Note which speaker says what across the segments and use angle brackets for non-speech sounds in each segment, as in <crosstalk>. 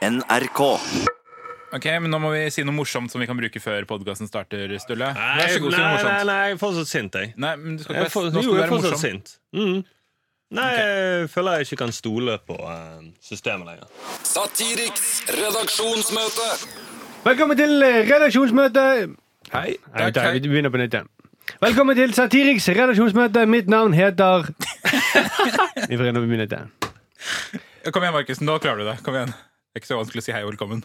Speaker 1: NRK.
Speaker 2: Ok, men Nå må vi si noe morsomt som vi kan bruke før podkasten starter. Stulle
Speaker 3: Nei,
Speaker 2: Vær så god, si noe
Speaker 3: nei,
Speaker 2: morsomt.
Speaker 3: nei, jeg er fortsatt sint, jeg.
Speaker 2: Nei, men du skal
Speaker 3: Jeg
Speaker 2: ikke
Speaker 3: er for, jo,
Speaker 2: du
Speaker 3: jeg er
Speaker 2: være
Speaker 3: fortsatt
Speaker 2: morsom.
Speaker 3: sint. Mm. Nei, jeg føler jeg ikke kan stole på eh, systemet lenger.
Speaker 4: Satiriks redaksjonsmøte.
Speaker 5: Velkommen til eh, redaksjonsmøte.
Speaker 3: Hei.
Speaker 5: Nei, vi,
Speaker 2: hei.
Speaker 5: Vi begynner på nytt igjen. Velkommen til Satiriks redaksjonsmøte. Mitt navn heter <laughs> Vi får begynne på nytt igjen.
Speaker 2: Kom igjen, Markus. Nå klarer du det. Kom igjen. Ikke så vanskelig å si hei og velkommen.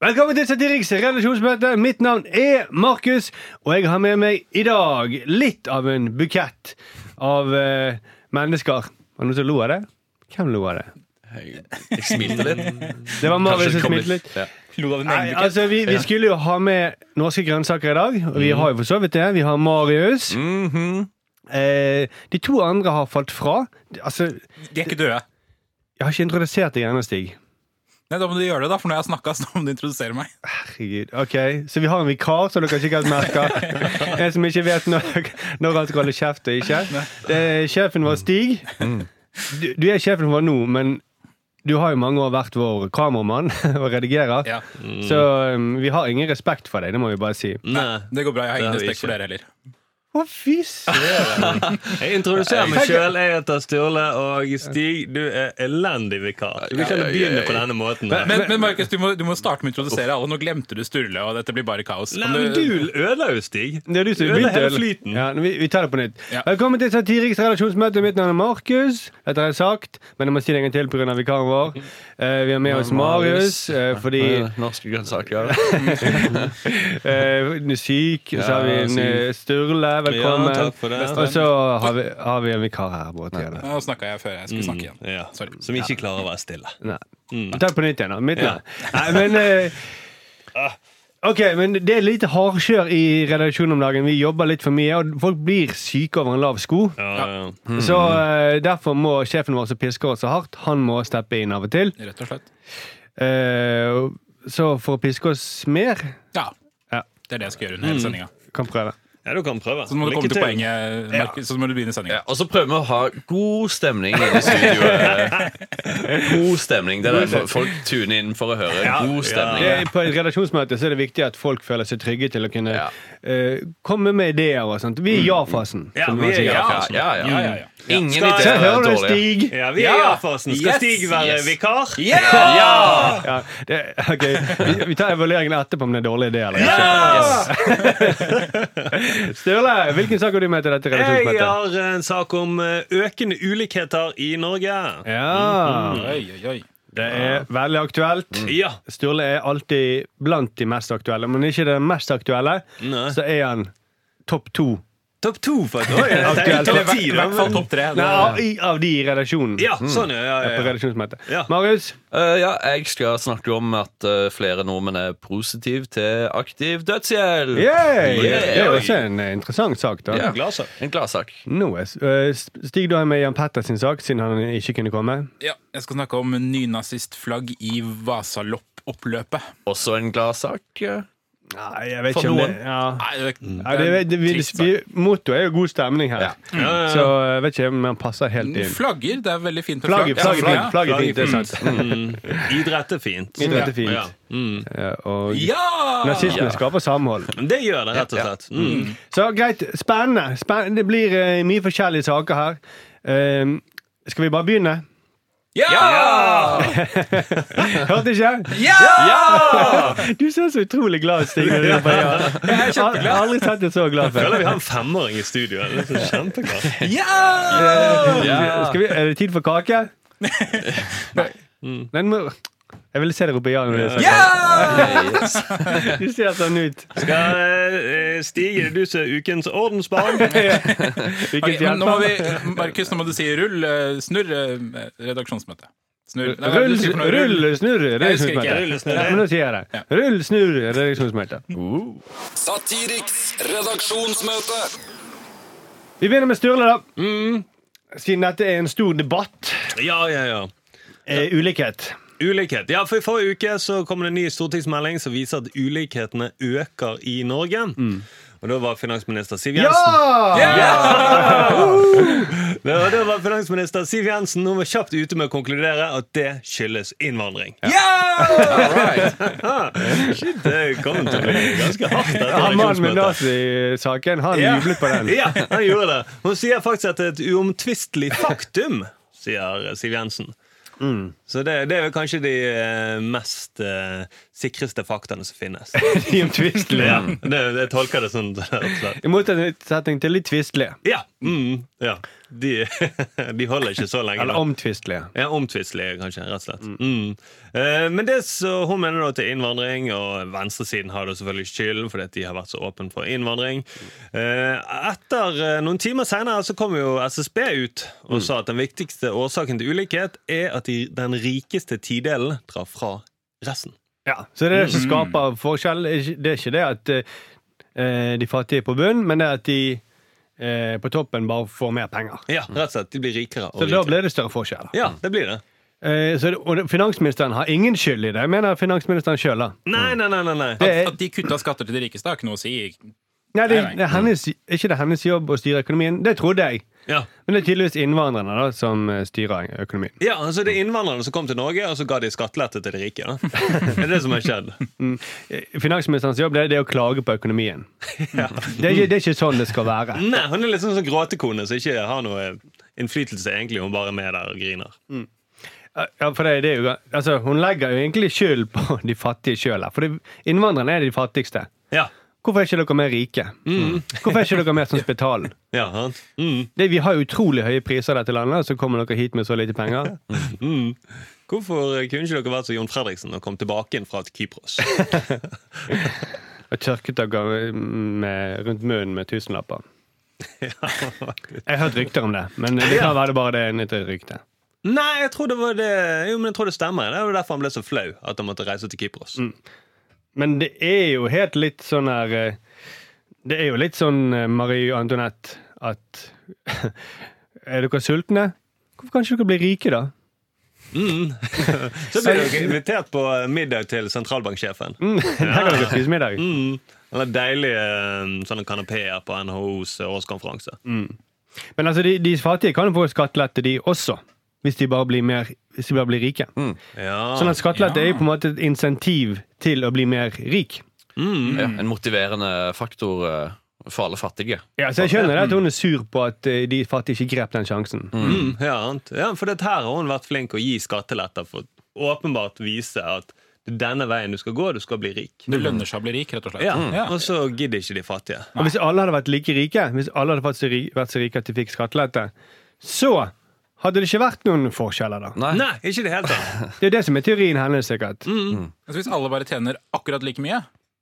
Speaker 5: Velkommen til Satiriks relasjonsmøte. Mitt navn er Markus, og jeg har med meg i dag litt av en bukett av eh, mennesker. Var det noen som lo av det? Hvem lo av det?
Speaker 6: Jeg smilte litt.
Speaker 5: Det var Marius som smilte litt.
Speaker 6: Ja.
Speaker 2: Lo av din
Speaker 5: Nei,
Speaker 2: bukett?
Speaker 5: altså, vi, vi skulle jo ha med norske grønnsaker i dag, og vi har jo for så vidt det. Vi har Marius. eh, de to andre har falt fra. Altså,
Speaker 2: De er ikke døde.
Speaker 5: jeg har ikke introdusert deg ennå, Stig.
Speaker 2: Nei, Da må du gjøre det, da, for når jeg har snakka, så må du introdusere meg.
Speaker 5: Herregud. Ok, Så vi har en vikar, som dere sikkert merker. <laughs> En som ikke vet når, når han skal holde kjeft og ikke. Det er sjefen vår, Stig. Du, du er sjefen vår nå, men du har jo mange år vært vår kameramann <laughs> og redigerer.
Speaker 2: Ja,
Speaker 5: Så um, vi har ingen respekt for deg, det må vi bare si.
Speaker 3: Nei.
Speaker 2: Det går bra. Jeg har ingen respekt for dere heller.
Speaker 5: Å, fy søren! <laughs>
Speaker 3: Jeg introduserer meg sjøl. Jeg heter Sturle, og Stig, du er elendig vikar.
Speaker 6: Vi kan
Speaker 3: begynne på denne måten. Men,
Speaker 2: Men, men Markus, du, du må starte med å introdusere alle. Nå glemte du Sturle, og dette blir bare kaos.
Speaker 3: Nei, men du ødela jo, Stig.
Speaker 5: Det er du som
Speaker 3: ødela hele flyten.
Speaker 5: Ja, vi, vi tar det på nytt.
Speaker 2: Ja.
Speaker 5: Velkommen til Satiriks redaksjonsmøte. Mitt navn er Markus. Dette har jeg sagt, men jeg må si det en gang til pga. vikaren vår. Uh, vi har med oss Marius uh, fordi
Speaker 6: Norske grønnsaker. <laughs>
Speaker 5: uh, syk. Så har vi en eh, Sturle.
Speaker 3: Ja,
Speaker 5: Velkommen.
Speaker 3: takk for det.
Speaker 5: Og så har vi, har vi en vikar her.
Speaker 2: Nå snakka jeg før jeg skulle snakke igjen.
Speaker 3: Ja.
Speaker 2: Sorry.
Speaker 3: Som ikke klarer å være stille.
Speaker 5: Nei.
Speaker 3: Mm.
Speaker 5: Takk på nytt igjen. da. Mitt
Speaker 3: Ja.
Speaker 5: navn. Nei, men eh, Ok, men Det er lite hardkjør i redaksjonen om dagen. Vi jobber litt for mye, og folk blir syke over en lav sko.
Speaker 3: Ja, ja.
Speaker 5: Så uh, Derfor må sjefen vår som pisker oss så hardt, han må steppe inn av og til.
Speaker 2: Rett og slett.
Speaker 5: Uh, så for å piske oss mer
Speaker 2: Ja.
Speaker 5: Ja.
Speaker 2: Det er det jeg skal gjøre under hele sendinga.
Speaker 5: kan prøve.
Speaker 3: Ja, du kan prøve.
Speaker 2: Så må du komme til
Speaker 3: til.
Speaker 2: poenget, Markus, så må du begynne
Speaker 6: Ja, og så prøver vi å ha god stemning i studioet. <laughs> God stemning. Det er det folk tuner inn for å høre. God stemning.
Speaker 5: Ja. på et redaksjonsmøte så er det viktig at folk føler seg trygge til å kunne
Speaker 6: Ja.
Speaker 5: eh, komme med ideer. og sånt. Vi er i ja-fasen.
Speaker 3: Ja, vi er i ja-fasen.
Speaker 6: ja, ja.
Speaker 2: Ja, ja, ja.
Speaker 6: Ingen
Speaker 3: Skal-
Speaker 6: ideer er
Speaker 5: hører du,
Speaker 6: dårlige.
Speaker 5: Stig?
Speaker 3: Ja, vi er
Speaker 2: Ja.
Speaker 3: i. Skal
Speaker 2: Yes,
Speaker 3: Stig være
Speaker 2: yes.
Speaker 3: vikar?
Speaker 2: Ja!
Speaker 5: Ja, det, okay. vi, vi tar evalueringen etterpå om det er dårlig idé eller ikke.
Speaker 3: Ja! <laughs>
Speaker 5: Sturle, hvilken sak har du med til dette
Speaker 3: Jeg har en sak om eh, økende ulikheter i Norge.
Speaker 5: Ja,
Speaker 2: Oi, oi, oi.
Speaker 5: det er veldig aktuelt.
Speaker 3: Ja.
Speaker 5: Sturle er alltid blant de mest aktuelle, men ikke det mest aktuelle.
Speaker 3: Nei.
Speaker 5: Så er han topp to.
Speaker 3: Topp to, faktisk. Oi, jeg tenkte
Speaker 5: Aktuelt.
Speaker 3: topp ti,
Speaker 2: hvert- i hvert fall topp tre.
Speaker 5: Nei, av, i- av de i redaksjonen.
Speaker 3: Ja, sånn, ja. ja,
Speaker 5: På
Speaker 3: ja, ja. Ja.
Speaker 5: Marius?
Speaker 6: Uh, ja, jeg skal snakke om at uh, flere nordmenn er positive til aktiv dødshjelp.
Speaker 5: Yay!
Speaker 6: Yeah.
Speaker 5: Det er også en uh, interessant sak. da
Speaker 6: Ja. En gladsak.
Speaker 5: Nå er, eh, Stig, du er med Jan Petter sin sak, siden han ikke kunne komme.
Speaker 2: Ja, jeg skal snakke om nynazistflagg i Vasaloppoppløpet.
Speaker 6: Også en gladsak. Eh.
Speaker 5: Nei, jeg vet ikke om det ja.
Speaker 2: Nei, det,
Speaker 5: Ja, det, det, vi,
Speaker 2: trist
Speaker 5: vi, Motto er jo god stemning her.
Speaker 6: Ja.
Speaker 5: Så jeg vet ikke om han passer helt inn.
Speaker 2: Flagger, det er veldig fint med flagg. Ja,
Speaker 5: fint, flagget fint, det er sant.
Speaker 3: Mm. <laughs> Idrett er fint.
Speaker 5: Idrett er fint.
Speaker 3: Ja. Mm.
Speaker 5: Ja, og
Speaker 2: Ja!
Speaker 5: nazisme
Speaker 6: Ja.
Speaker 5: skaper samhold.
Speaker 3: Det gjør det, rett og slett. Mm.
Speaker 5: Så greit, spennende. spennende. Det blir uh, mye forskjellige saker her. Uh, skal vi bare begynne?
Speaker 2: Ja!
Speaker 5: Hørte ikke?
Speaker 2: Ja!
Speaker 5: Du ser så utrolig glad ut, Stig. <laughs> Jeg har aldri sett deg så glad
Speaker 3: Føler vi har en femåring i studio. Det er så kjempeglad.
Speaker 2: Ja!
Speaker 5: Skal vi, er det tid for kake? <laughs> Nei. Mm. må, jeg ville se deg oppe i når <laughs> du
Speaker 6: Yes.
Speaker 5: ser sånn ut.
Speaker 3: Skal eh, Stig, er du som er ukens ordensbarn? <laughs>
Speaker 2: okay, nå må vi, Markus, nå må du si rull, eh, snurr eh, redaksjonsmøte. Snurr. Nei,
Speaker 5: Rull, rull, snurr, redaksjonsmøte.
Speaker 3: Rull, snurr.
Speaker 5: Ja, sier jeg det. Rull, snurr, redaksjonsmøte.
Speaker 4: Satiriks redaksjonsmøte.
Speaker 5: Vi begynner med Sturle, da. Siden dette er en stor debatt.
Speaker 3: Ja, ja, ja.
Speaker 5: Eh, ulikhet.
Speaker 3: Ulikhet. Ja, for I forrige uke så kom det en ny stortingsmelding som viser at ulikhetene øker i Norge. Og da var finansminister Siv Jensen
Speaker 5: Ja!
Speaker 3: Yeah! og da var finansminister Siv Jensen Hun var kjapt ute med å konkludere at det skyldes innvandring.
Speaker 6: Ja! right.
Speaker 3: Shit, det kom til å bli ganske hardt.
Speaker 5: Han mannen med nazisaken, han
Speaker 3: yeah.
Speaker 5: jublet på den.
Speaker 3: Ja, han gjorde det. Hun sier faktisk at det er et uomtvistelig faktum, sier Siv Jensen.
Speaker 5: Mm.
Speaker 3: Så det, det er vel kanskje de eh, mest eh, sikreste faktaene som finnes. <laughs>
Speaker 5: De omtvistelige.
Speaker 3: Ja, det, jeg tolker det sånn. <laughs>
Speaker 5: I motsetning til litt tvistelige.
Speaker 3: Ja. Mm, ja. De, <laughs> de holder ikke så lenge.
Speaker 5: Eller omtvistelige.
Speaker 3: Ja, Omtvistelige, kanskje. rett og slett. Mm. Eh, men det så hun mener da til innvandring, og venstresiden har da selvfølgelig skylden fordi de har vært så åpne for innvandring. Eh, etter Noen timer senere så kom jo SSB ut og sa at den viktigste årsaken til ulikhet er at de, den rikeste tidelen drar fra resten.
Speaker 5: Ja, så det er det som skaper forskjell. Det er ikke- Det ikke at eh, de fattige er på bunn, men det er at de eh, på toppen bare får mer penger.
Speaker 3: Ja, rett og slett. De blir rikere og
Speaker 5: Så da blir det større forskjell.
Speaker 3: Ja, det blir det.
Speaker 5: Eh, så, og finansministeren har ingen skyld i det, mener finansministeren sjøl.
Speaker 3: Nei, nei, nei. nei, nei.
Speaker 5: Er-
Speaker 2: At de kutta skatter til de rikeste har ikke noe å si.
Speaker 5: Nei, det, det er hennes, er ikke det hennes jobb å styre økonomien? Det trodde jeg.
Speaker 3: Ja.
Speaker 5: Men det er tydeligvis innvandrerne da, som eh, styrer økonomien.
Speaker 3: Ja, altså Det er innvandrerne som kom til Norge, og så ga de skattelette til de rike. <laughs> Det er det som har skjedd.
Speaker 5: Mm. Finansministerens jobb er, det å klage på økonomien. <laughs> Det, er det er ikke sånn det skal være. <laughs>
Speaker 3: Nei, Hun er litt sånn som gråtekone som ikke har noe innflytelse, egentlig. Hun bare er med der og griner.
Speaker 5: Ja, for det, det er jo, altså, hun legger jo egentlig skyld på de fattige sjøl. For innvandrerne er de fattigste.
Speaker 3: Ja,
Speaker 5: Hvorfor er ikke dere mer rike? Hvorfor er ikke dere mer som Spetalen? <laughs>
Speaker 3: ja? Mm.
Speaker 5: Det, vi har utrolig høye priser i dette landet, så kommer dere hit med så lite penger. <laughs>
Speaker 3: Mm. Hvorfor kunne ikke dere vært som Jon Fredriksen og kom tilbake inn fra Kypros? <laughs>
Speaker 5: Og tørket dere med, rundt munnen med tusenlapper. Jeg har hørt rykter om det, men det kan være det bare det er et rykte.
Speaker 3: Nei, jeg tror det var det Jo, men jeg tror det stemmer. Det var derfor han ble så flau at han måtte reise til Kypros.
Speaker 5: Men det er jo helt litt sånn her eh, Det er jo litt sånn eh, Marie Antoinette at <laughs> Er dere sultne? Hvorfor kan ikke dere bli rike, da? <laughs>
Speaker 3: Så blir dere invitert på middag til sentralbanksjefen.
Speaker 5: Mm, <laughs> Der kan dere spise middag.
Speaker 3: Mm. Eller deilige eh, sånne kanapeer på NHOs årskonferanse.
Speaker 5: Men altså, de, de fattige kan jo få skattelette, de også. Hvis de bare blir, mer, hvis de bare blir rike.
Speaker 3: Ja.
Speaker 5: Sånn at skattelette
Speaker 2: Ja.
Speaker 5: er jo på en måte et insentiv til å bli mer rik.
Speaker 6: Ja, en motiverende faktor eh, for alle fattige.
Speaker 5: Ja, så jeg skjønner det at hun er sur på at eh, de fattige ikke grep den sjansen.
Speaker 3: Mm, ja, ja, for dette her har hun vært flink å gi skatteletter for å åpenbart vise at det er denne veien du skal gå, du skal bli rik.
Speaker 2: Det lønner seg å bli rik, rett og slett.
Speaker 3: Ja,
Speaker 2: Ja.
Speaker 3: Og så gidder ikke de fattige.
Speaker 5: Og hvis alle hadde vært like rike, hvis alle hadde vært så rike at de fikk skattelette, så hadde det ikke vært noen forskjeller, da.
Speaker 6: Nei.
Speaker 3: Nei, ikke det helt tatt. <laughs>
Speaker 5: Det er det som er teorien hennes, sikkert.
Speaker 2: Altså, hvis alle bare tjener akkurat like mye,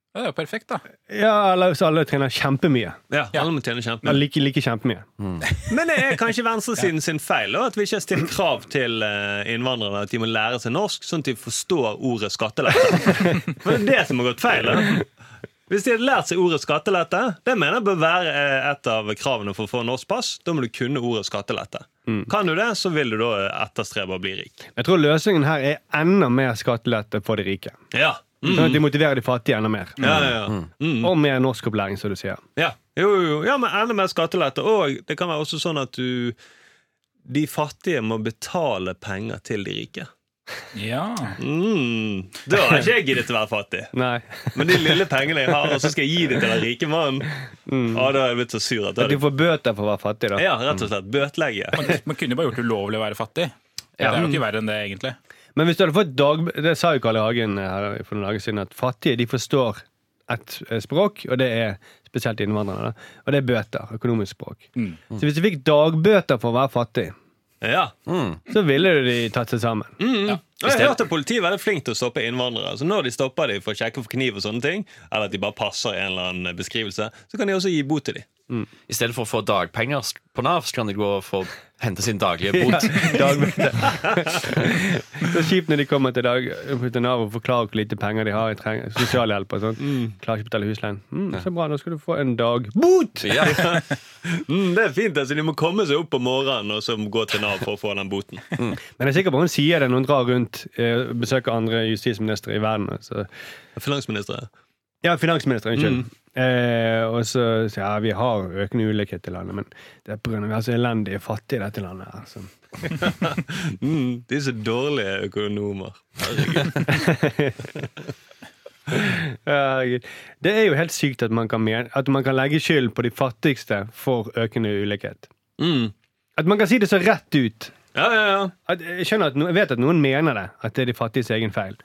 Speaker 2: det er jo perfekt, da.
Speaker 5: Ja, eller hvis alle trener kjempemye.
Speaker 3: Ja, Alle må tjene kjempe.
Speaker 5: Ja, like, like kjempemye. <laughs>
Speaker 3: Men det er kanskje venstresiden sin feil da, at vi ikke har stilt krav til eh, innvandrerne at de må lære seg norsk, sånn at de forstår ordet skattelette. <laughs> For det er det som har gått feil. Da. Hvis de hadde lært seg ordet skattelette, det mener jeg bør være eh, et av kravene for å få norsk pass. Da må du kunne ordet skattelette. Kan du det, så vil du da etterstrebe å bli rik.
Speaker 5: Jeg tror løsningen her er enda mer skattelette for de rike.
Speaker 3: Ja. Mm.
Speaker 5: Sånn at de motiverer de fattige enda mer.
Speaker 3: Ja, ja, ja. Mm.
Speaker 5: Og mer norskopplæring, som du sier.
Speaker 3: Ja. Jo, jo, jo. ja, men enda mer skattelette. Og det kan være også sånn at du De fattige må betale penger til de rike.
Speaker 2: Ja.
Speaker 3: Mm. Da har ikke jeg giddet å være fattig.
Speaker 5: Nei.
Speaker 3: Men de lille pengene jeg har, og så skal jeg gi det til den rike mannen, Å, da er jeg blitt så sur at
Speaker 5: du får bøter for å være fattig, da.
Speaker 3: Ja, rett og slett. Bøtelegge.
Speaker 2: Man, man kunne bare gjort det ulovlig å være fattig. Det er jo ikke verre enn det, egentlig.
Speaker 5: Men hvis du hadde fått dag... Det sa jo Karl I. Hagen her for noen dager siden, at fattige de forstår ett eh, språk, og det er spesielt innvandrere. da. Og det er bøter. Økonomisk språk. Så hvis du fikk dagbøter for å være fattig,
Speaker 3: Ja.
Speaker 5: så ville de tatt seg sammen.
Speaker 3: Mm. Ja. jeg har hørt at Politiet er veldig flink til å stoppe innvandrere. Så Når de stopper dem for å sjekke for kniv, og sånne ting eller at de bare passer en eller annen beskrivelse, så kan de også gi bot til dem.
Speaker 6: I stedet for å få dagpenger på Nav, så kan de gå og få hente sin daglige bot. <laughs>
Speaker 5: Dagbøter. <laughs> så kjipt når de kommer til, dag, til Nav og forklarer hvor lite penger de har i sosialhjelp og sånt. Klarer ikke å betale husleien. Mm, så bra, da skal du få en dag bot! <laughs>
Speaker 6: Ja.
Speaker 3: Mm, det er fint, altså De må komme seg opp om morgenen og så gå til Nav for å få den boten.
Speaker 5: Men jeg er sikker på hun sier det når hun drar rundt og besøker andre justisministre i verden. Så.
Speaker 3: Finansminister.
Speaker 5: Ja, finansminister, unnskyld.
Speaker 3: Mm.
Speaker 5: Eh, og så sier ja, vi har økende ulikhet i landet, men det er pga. vi er så elendige fattige i dette landet. her, altså. <laughs>
Speaker 3: Mm, de er så dårlige økonomer. Herregud. <laughs>
Speaker 5: Herregud. Det er jo helt sykt at man kan, at man kan legge skyld på de fattigste for økende ulikhet.
Speaker 3: Mm.
Speaker 5: At man kan si det så rett ut.
Speaker 3: Ja, ja, ja.
Speaker 5: At, jeg, at no, jeg vet at noen mener det, at det er de fattiges egen feil.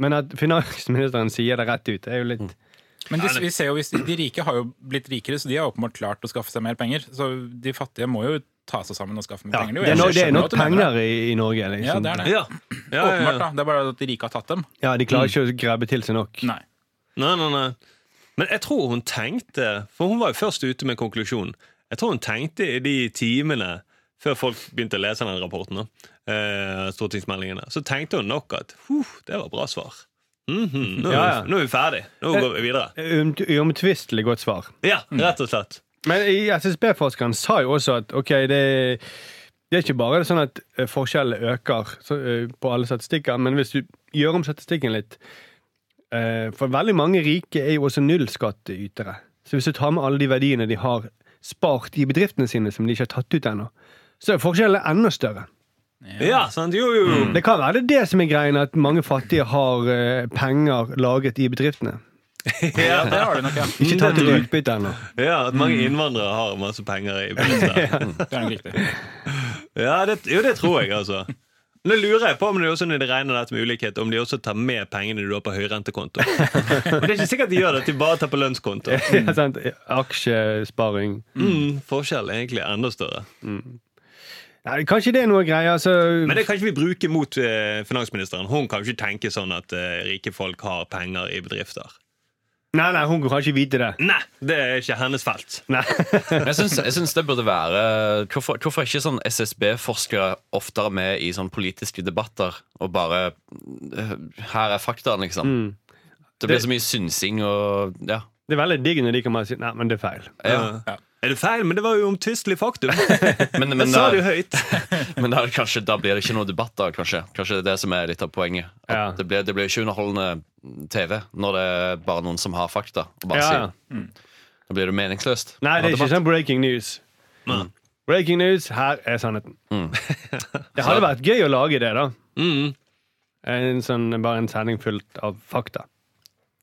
Speaker 5: Men at finansministeren sier det rett ut, det er jo litt
Speaker 2: Men de, vi ser jo, hvis, de rike har jo blitt rikere, så de har åpenbart klart å skaffe seg mer penger. Så de fattige må jo ta seg sammen og skaffe mer
Speaker 5: ja,
Speaker 2: penger.
Speaker 5: Det er, no, det er
Speaker 2: skjønner
Speaker 5: nok
Speaker 2: at du mener
Speaker 5: penger i, i Norge. Liksom.
Speaker 2: Ja, det er det.
Speaker 3: ja. ja, ja,
Speaker 2: Åpenbart, da. Det er bare at de rike har tatt dem.
Speaker 5: Ja, De klarer ikke å grabbe til seg nok.
Speaker 2: Nei.
Speaker 3: Nei, nei, nei. Men jeg tror hun tenkte For hun var jo først ute med konklusjonen. Jeg tror hun tenkte i de timene før folk begynte å lese den rapporten, eh, stortingsmeldingene, så tenkte hun nok at huh, det var bra svar. Mhm, nå, er
Speaker 5: Ja, ja.
Speaker 3: nå er vi ferdig. Nå går vi videre.
Speaker 5: Uomtvistelig godt svar.
Speaker 3: Ja, rett og slett.
Speaker 5: Men SSB-forskeren sa jo også at ok, det, det er ikke bare sånn at eh, forskjellene øker eh, på alle statistikker, men hvis du gjør om statistikken litt eh, For veldig mange rike er jo også nullskattytere. Så hvis du tar med alle de verdiene de har spart i bedriftene sine som de ikke har tatt ut ennå, så er forskjellene enda større.
Speaker 3: Ja, sant? Jo, jo, jo.
Speaker 5: Det kan være det, det som er greien, at mange fattige har uh, penger laget i bedriftene. <laughs>
Speaker 2: Ja, det har de nok, ja.
Speaker 5: Ikke tatt ut utbytte ennå.
Speaker 3: Ja, At mange innvandrere har masse penger i bedriftene. <laughs>
Speaker 2: Det er riktig.
Speaker 3: Ja, det, jo, det tror jeg, altså. Nå lurer jeg på om det også når de regner dette med ulikhet, om de også tar med pengene du har på høyrentekonto. <laughs> Men det er ikke sikkert de gjør det, at de bare tar på lønnskonto.
Speaker 5: Ja, sant? Aksjesparing.
Speaker 3: Mm, forskjell er egentlig enda større.
Speaker 5: Ja, kanskje det er noe greier. Altså,
Speaker 3: Men det kan ikke vi bruke mot eh, finansministeren. Hun kan jo ikke tenke sånn at eh, rike folk har penger i bedrifter.
Speaker 5: Nei, nei, hun kan ikke vite det.
Speaker 3: Nei, det er ikke hennes felt.
Speaker 5: Nei. <laughs>
Speaker 6: Jeg syns, jeg syns det burde være Hvorfor, hvorfor er ikke sånn SSB-forskere oftere med i sånn politiske debatter og bare eh, Her er faktaene, liksom. Det blir så mye synsing og Ja.
Speaker 5: Det er veldig digg når de kan bare si Nei, men det er feil.
Speaker 6: ja.
Speaker 3: Ja. Er det feil? Men det var jo omtvistelig faktum. <laughs>
Speaker 6: Men,
Speaker 3: Men
Speaker 6: men,
Speaker 3: sa det jo høyt. <laughs>
Speaker 6: men da, er kanskje, da blir det ikke noe debatt, da, kanskje. Kanskje det er det som er litt av poenget. At
Speaker 5: Ja.
Speaker 6: det, blir, det blir ikke underholdende TV når det er bare noen som har fakta. Og bare
Speaker 5: Ja,
Speaker 6: sier. Da blir det meningsløst.
Speaker 5: Nei, det er ikke sånn breaking news.
Speaker 3: Mm.
Speaker 5: Breaking news, her er sannheten.
Speaker 6: Mm. <laughs>
Speaker 5: Det hadde vært gøy å lage det, da.
Speaker 3: Mm.
Speaker 5: En sånn, bare en sending fullt av fakta.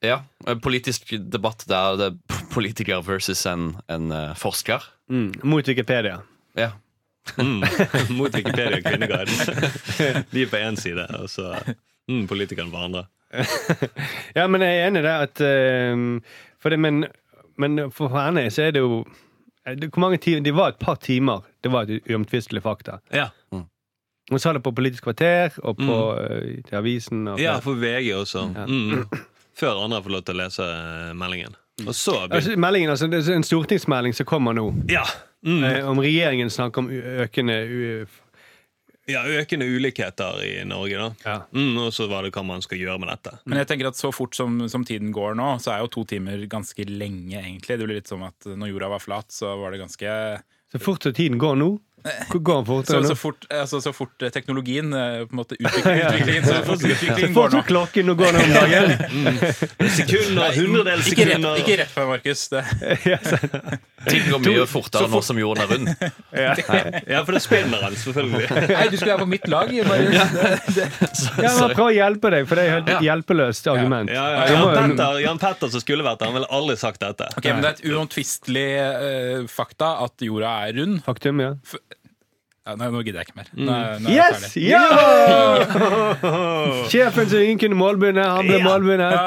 Speaker 6: Ja, en Politisk debatt der det er politiker versus en, en eh, forsker.
Speaker 5: Mm. Mot Wikipedia.
Speaker 6: Ja.
Speaker 3: Mm. <laughs> Mot Wikipedia og Kvinneguiden. <laughs> De er på én side, og så mm, politikerne på andre. <laughs>
Speaker 5: Ja, men jeg er enig i det at eh, for det, men, men for henne så er det jo eh, det, Hvor mange timer? Det var et par timer. Det var et uomtvistelig fakta.
Speaker 3: Ja,
Speaker 5: Hun sa det på Politisk kvarter og på mm. til avisen. Og
Speaker 3: ja for VG også.
Speaker 5: Ja.
Speaker 3: Mm. Før andre fått lov til å lese eh, meldingen. Og så
Speaker 5: altså, meldingen, altså, det er en stortingsmelding som kommer nå.
Speaker 3: Ja! Mm.
Speaker 5: Eh, om regjeringen snakker om økende u
Speaker 3: ja, økende ulikheter i Norge, da.
Speaker 5: ja.
Speaker 3: Mm, og så hva det hva man skal gjøre med dette.
Speaker 2: Men jeg tenker at så fort som, som tiden går nå, så er jo to timer ganske lenge, egentlig. Det blir litt som at når jorda var flat, så var det ganske
Speaker 5: Så fort som tiden går nå Hvor går fort,
Speaker 2: Så, så, fort, altså, så fort eh, teknologien eh, på en måte utvikler utviklingen, så fort utviklingen går nå.
Speaker 5: klokken går nå om dagen.
Speaker 3: Sekunder, hundredels sekunder.
Speaker 2: ikke rett på meg, Markus. Det, <laughs>
Speaker 6: Ting går mye fortere nå som jorden er rund. <laughs>
Speaker 5: ja. <laughs>
Speaker 3: Ja, for det spinner han, selvfølgelig.
Speaker 2: nei, du skulle være på mitt lag. Jeg
Speaker 5: Ja, prøve Prøv å hjelpe deg, for det er et hjelpeløst argument.
Speaker 3: Ja, ja, Jan, Petter, Jan Petter som skulle vært der, han ville aldri sagt dette.
Speaker 2: Ok, men Det er et uomtvistelig eh, fakta at jorda er rund.
Speaker 5: Faktum, ja.
Speaker 2: Ja, nei, nå gidder jeg ikke mer. Nå, er- nå er
Speaker 5: Yes!
Speaker 2: ferdig.
Speaker 5: Ja! <laughs> Sjefen som ingen kunne målbegynne, han ble
Speaker 3: Ja.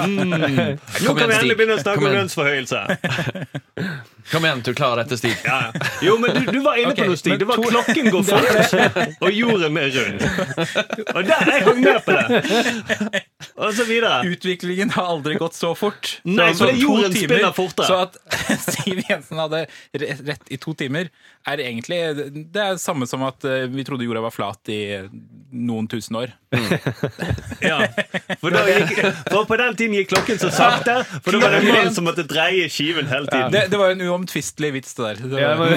Speaker 5: Mm.
Speaker 3: Nå kan vi endelig begynne å snakke om lønnsforhøyelse. <laughs>
Speaker 6: Kom igjen, du klarer dette, Stig.
Speaker 3: Ja, ja. Jo, men du, du var inne
Speaker 2: okay,
Speaker 3: på noe, Stig. Det var
Speaker 2: to-
Speaker 3: klokken går <laughs> fort, og jorden er rund. Og der jeg hang med på det. Og så videre.
Speaker 2: Utviklingen har aldri gått så fort.
Speaker 3: Nei,
Speaker 2: så,
Speaker 3: for det jorden
Speaker 2: timer,
Speaker 3: spinner fortere.
Speaker 2: Så at <laughs> Siv Jensen hadde rett i to timer, er egentlig Det er det samme som at eh, vi trodde jorda var flat i noen tusen år.
Speaker 3: Ja. For, da gikk, for på den tiden gikk klokken så sakte, for da var det en mann som måtte dreie skiven hele tiden.
Speaker 2: Det, det var en uomtvistelig vits, det der. Det
Speaker 5: Ja,
Speaker 2: var, <laughs>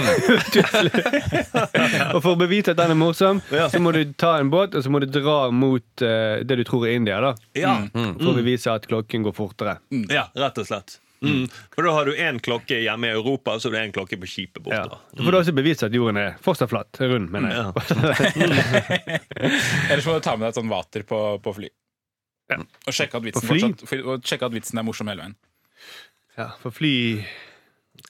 Speaker 2: <laughs>
Speaker 5: og for å bevise at den er morsom, så må du ta en båt og så må du dra mot uh, det du tror er India. da
Speaker 3: Ja, mm.
Speaker 5: for å bevise at klokken går fortere.
Speaker 3: ja, rett og slett. Mm. For da har du én klokke hjemme i Europa, og så har du én klokke på skipet
Speaker 5: Ja.
Speaker 3: For
Speaker 5: Da får du også bevise at jorden er fortsatt flatt. Rund, mener jeg.
Speaker 3: Ja. <laughs>
Speaker 2: Ellers må du ta med deg et sånt vater på, på fly.
Speaker 5: Ja.
Speaker 2: Og sjekke at, vitsen
Speaker 5: På fly?
Speaker 2: fortsatt, og sjekke at vitsen er morsom hele veien.
Speaker 5: Ja, for fly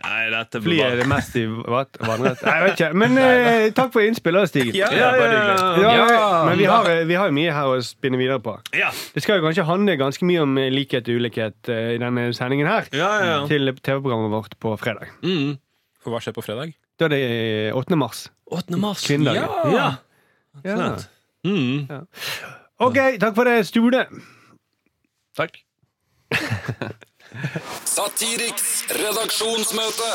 Speaker 3: Nei, dette blir Flyet
Speaker 5: er det mest i vannrett. Nei, Jeg vet ikke. Men <laughs> eh, takk for innspillet, Stig.
Speaker 2: Ja,
Speaker 3: Ja, ja, ja.
Speaker 5: Ja, men vi har, vi har jo mye her å spinne videre på.
Speaker 3: Ja,
Speaker 5: Det skal jo kanskje handle ganske mye om likhet og ulikhet eh, i denne sendingen her.
Speaker 3: ja, ja.
Speaker 5: Til TV-programmet vårt på fredag.
Speaker 3: Mm.
Speaker 2: For hva skjer på fredag?
Speaker 5: Da er det eh, 8. mars.
Speaker 3: 8. mars.
Speaker 5: Kvinnedagen.
Speaker 3: Ja.
Speaker 5: Ja.
Speaker 3: Slett. Mm.
Speaker 5: OK, takk for det, Stule.
Speaker 6: Takk. <laughs>
Speaker 4: Satiriks redaksjonsmøte.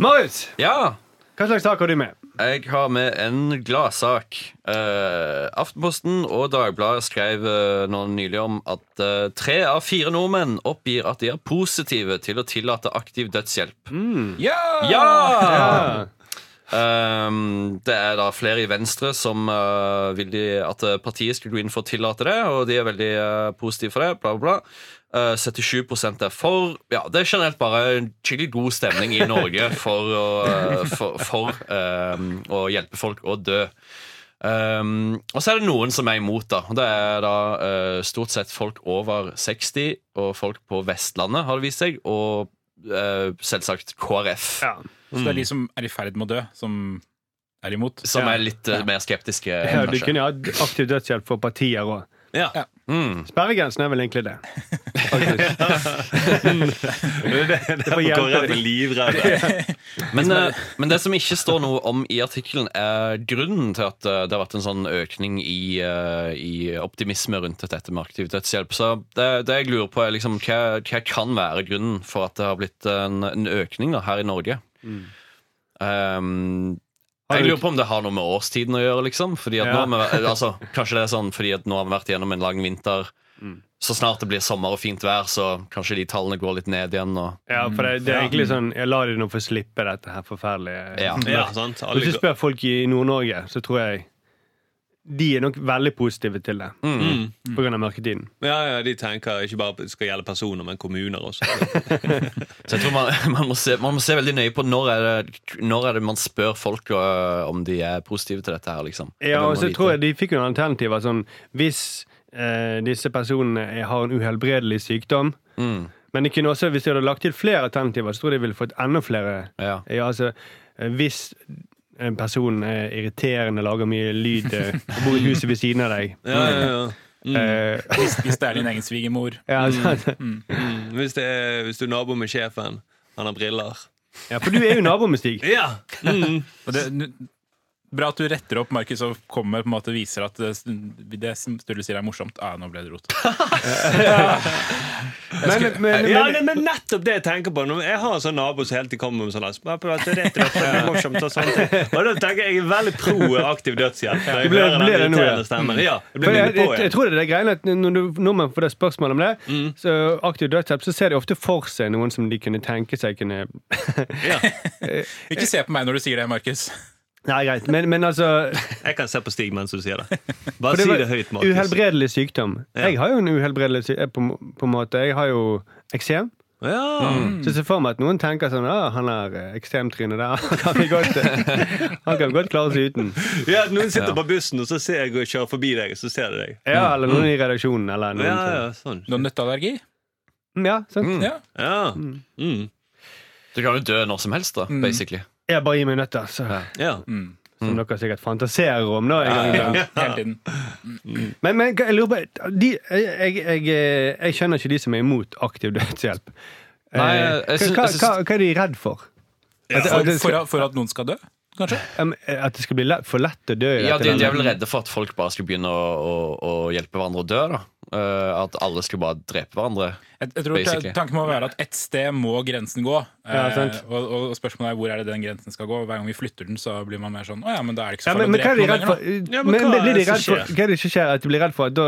Speaker 5: Marius,
Speaker 6: Ja,
Speaker 5: hva slags sak har du med?
Speaker 6: jeg har med en gladsak. Eh, Aftenposten og Dagbladet skrev eh, nå nylig om at eh, tre av fire nordmenn oppgir at de er positive til å tillate aktiv dødshjelp.
Speaker 2: Ja!
Speaker 6: Ja! Um, det er da flere i Venstre som uh, vil de, at uh, partiet skulle gå inn for å tillate det, og de er veldig uh, positive for det. Bla, bla, bla. Uh, 77 er for. Ja, Det er generelt bare en skikkelig god stemning i Norge <laughs> for å, for, for um, å hjelpe folk å dø. Um, og så er det noen som er imot. da Det er da stort sett folk over 60 og folk på Vestlandet, har det vist seg, og selvsagt KrF.
Speaker 5: Ja.
Speaker 2: Så det er de som er i ferd med å dø, som er imot?
Speaker 6: Som
Speaker 5: Ja.
Speaker 6: er litt uh, mer skeptiske.
Speaker 5: Ja, du kunne hatt aktiv dødshjelp for partier òg.
Speaker 3: Ja.
Speaker 6: Mm.
Speaker 5: Sperregrensen er vel egentlig det. <laughs>
Speaker 3: Det, det, er er.
Speaker 6: Men, eh, men det som ikke står noe om i artikkelen, er grunnen til at eh, det har vært en sånn økning i, eh, i optimisme rundt dette med aktiv dødshjelp. Så det, det jeg lurer på, er liksom, hva, hva kan være grunnen for at det har blitt en, en økning da, her i Norge? Um,
Speaker 5: Har
Speaker 6: jeg lurer på om det har noe med årstiden å gjøre. liksom fordi at
Speaker 5: Ja.
Speaker 6: nå har vi, altså, Kanskje det er sånn fordi at nå har vi vært gjennom en lang vinter. Så snart det blir sommer og fint vær, så kanskje de tallene går litt ned igjen. Og,
Speaker 5: Ja, for det, det er egentlig sånn Jeg lar dem nå få slippe dette her forferdelige
Speaker 6: ja.
Speaker 3: Ja, sant?
Speaker 5: Hvis du spør folk i Nord-Norge, så tror jeg de er nok veldig positive til det.
Speaker 3: Mm.
Speaker 5: På grunn av mørketiden.
Speaker 3: Ja, ja, De tenker ikke bare at det skal gjelde personer, men kommuner også. <laughs>
Speaker 6: Så jeg tror man, <laughs> man, må se, man må se veldig nøye på når er det, når er det man spør folk uh, om de er positive til dette. her liksom.
Speaker 5: Ja, og så tror jeg de fikk jo noen alternativer Sånn, hvis uh, disse personene er- har en uhelbredelig sykdom
Speaker 6: mm,
Speaker 5: Men de kunne også, hvis de hadde lagt til flere alternativer, så tror jeg de ville fått enda flere.
Speaker 6: ja.
Speaker 5: Ja, altså, eh, hvis en person er irriterende, lager mye lyd, eh, <laughs> og bor i huset ved siden av deg
Speaker 3: Ja, ja, ja.
Speaker 5: eh, <laughs>
Speaker 2: Hvis, hvis det er din egen svigermor.
Speaker 5: ja, sant?
Speaker 3: Mm. Hvis, det er, hvis du er nabo med sjefen, han har briller.
Speaker 5: ja, for du er jo nabo med Stig.
Speaker 3: Ja! Mm.
Speaker 2: Og det, bra at du retter opp, Markus, og kommer på en måte viser at det, det som Sturle sier er morsomt. Ah, nå ble det rot. <laughs>
Speaker 5: Men, men,
Speaker 3: Ja,
Speaker 5: men,
Speaker 3: men, men nettopp det jeg tenker på. Jeg har en sånn nabo som hele tiden kommer med sånn der, «Bare prøv at det er er morsomt og sånt. Og da tenker jeg jeg er veldig pro aktiv dødshjelp. jeg
Speaker 5: ble- ble det nå, ja.
Speaker 3: Ja, jeg
Speaker 5: jeg, jeg, jeg tror det er det greiene at når du, nordmenn får det spørsmål om det,
Speaker 3: Mm.
Speaker 5: så aktiv dødshjelp, så ser de ofte for seg noen som de kunne tenke seg kunne <laughs>
Speaker 2: Ikke se på meg når du sier det, Markus.
Speaker 5: Nei, greit, men, men altså <laughs>
Speaker 3: jeg kan se på Stig mens du sier <laughs> det.
Speaker 5: Bare
Speaker 3: Bare si det høyt, Markus.
Speaker 5: Uhelbredelig sykdom.
Speaker 3: Ja.
Speaker 5: Jeg har jo en uhelbredelig sykdom på, på en måte. Jeg har jo eksem.
Speaker 3: Ja.
Speaker 5: Så jeg ser for meg at noen tenker sånn ah, han har eh, ekstremtryne der. <laughs> Han kan vi godt, eh, han kan godt klare seg uten.
Speaker 3: ja, Noen sitter på bussen, og så ser jeg og kjører forbi deg, så ser de deg.
Speaker 5: Ja, Eller noen i redaksjonen. Eller noen
Speaker 3: Ja, ja, sånn.
Speaker 2: noen nøtteallergi?
Speaker 5: ja, sant?
Speaker 2: Mm.
Speaker 3: Ja. Mm.
Speaker 6: Du kan jo dø når som helst, da, basically.
Speaker 5: Jeg bare gir meg nøtter, så,
Speaker 3: ja.
Speaker 5: som dere sikkert fantaserer om. da en gang iblant.
Speaker 2: Tiden.
Speaker 5: Men, men jeg lurer på de, jeg, jeg, jeg, jeg skjønner ikke de som er imot aktiv dødshjelp.
Speaker 6: Nei,
Speaker 5: Eh,
Speaker 6: jeg
Speaker 5: hva, hva, hva, hva er de redd for? At,
Speaker 2: For,
Speaker 5: at, det
Speaker 2: for, for at noen skal dø, kanskje?
Speaker 5: at det skal bli lett, for lett å dø
Speaker 6: Ja, de, de er vel redde for at folk bare skal begynne å, å, å hjelpe hverandre å dø. da Eh, At alle skal bare drepe hverandre.
Speaker 2: Jeg, jeg tror
Speaker 6: Basically.
Speaker 2: Tanken må være at ett sted må grensen gå.
Speaker 5: Ja,
Speaker 2: Eh, og, og spørsmålet er hvor er det den grensen skal gå. Hver gang vi flytter den, så blir man mer sånn Å ja, men da er det ikke så farlig å drepe
Speaker 5: for?
Speaker 2: noen lenger,
Speaker 3: Ja,
Speaker 5: men,
Speaker 3: men hva
Speaker 5: blir de
Speaker 3: er det som
Speaker 5: redd for?
Speaker 3: skjer?
Speaker 5: Hva er det som skjer? At de blir redd for at da,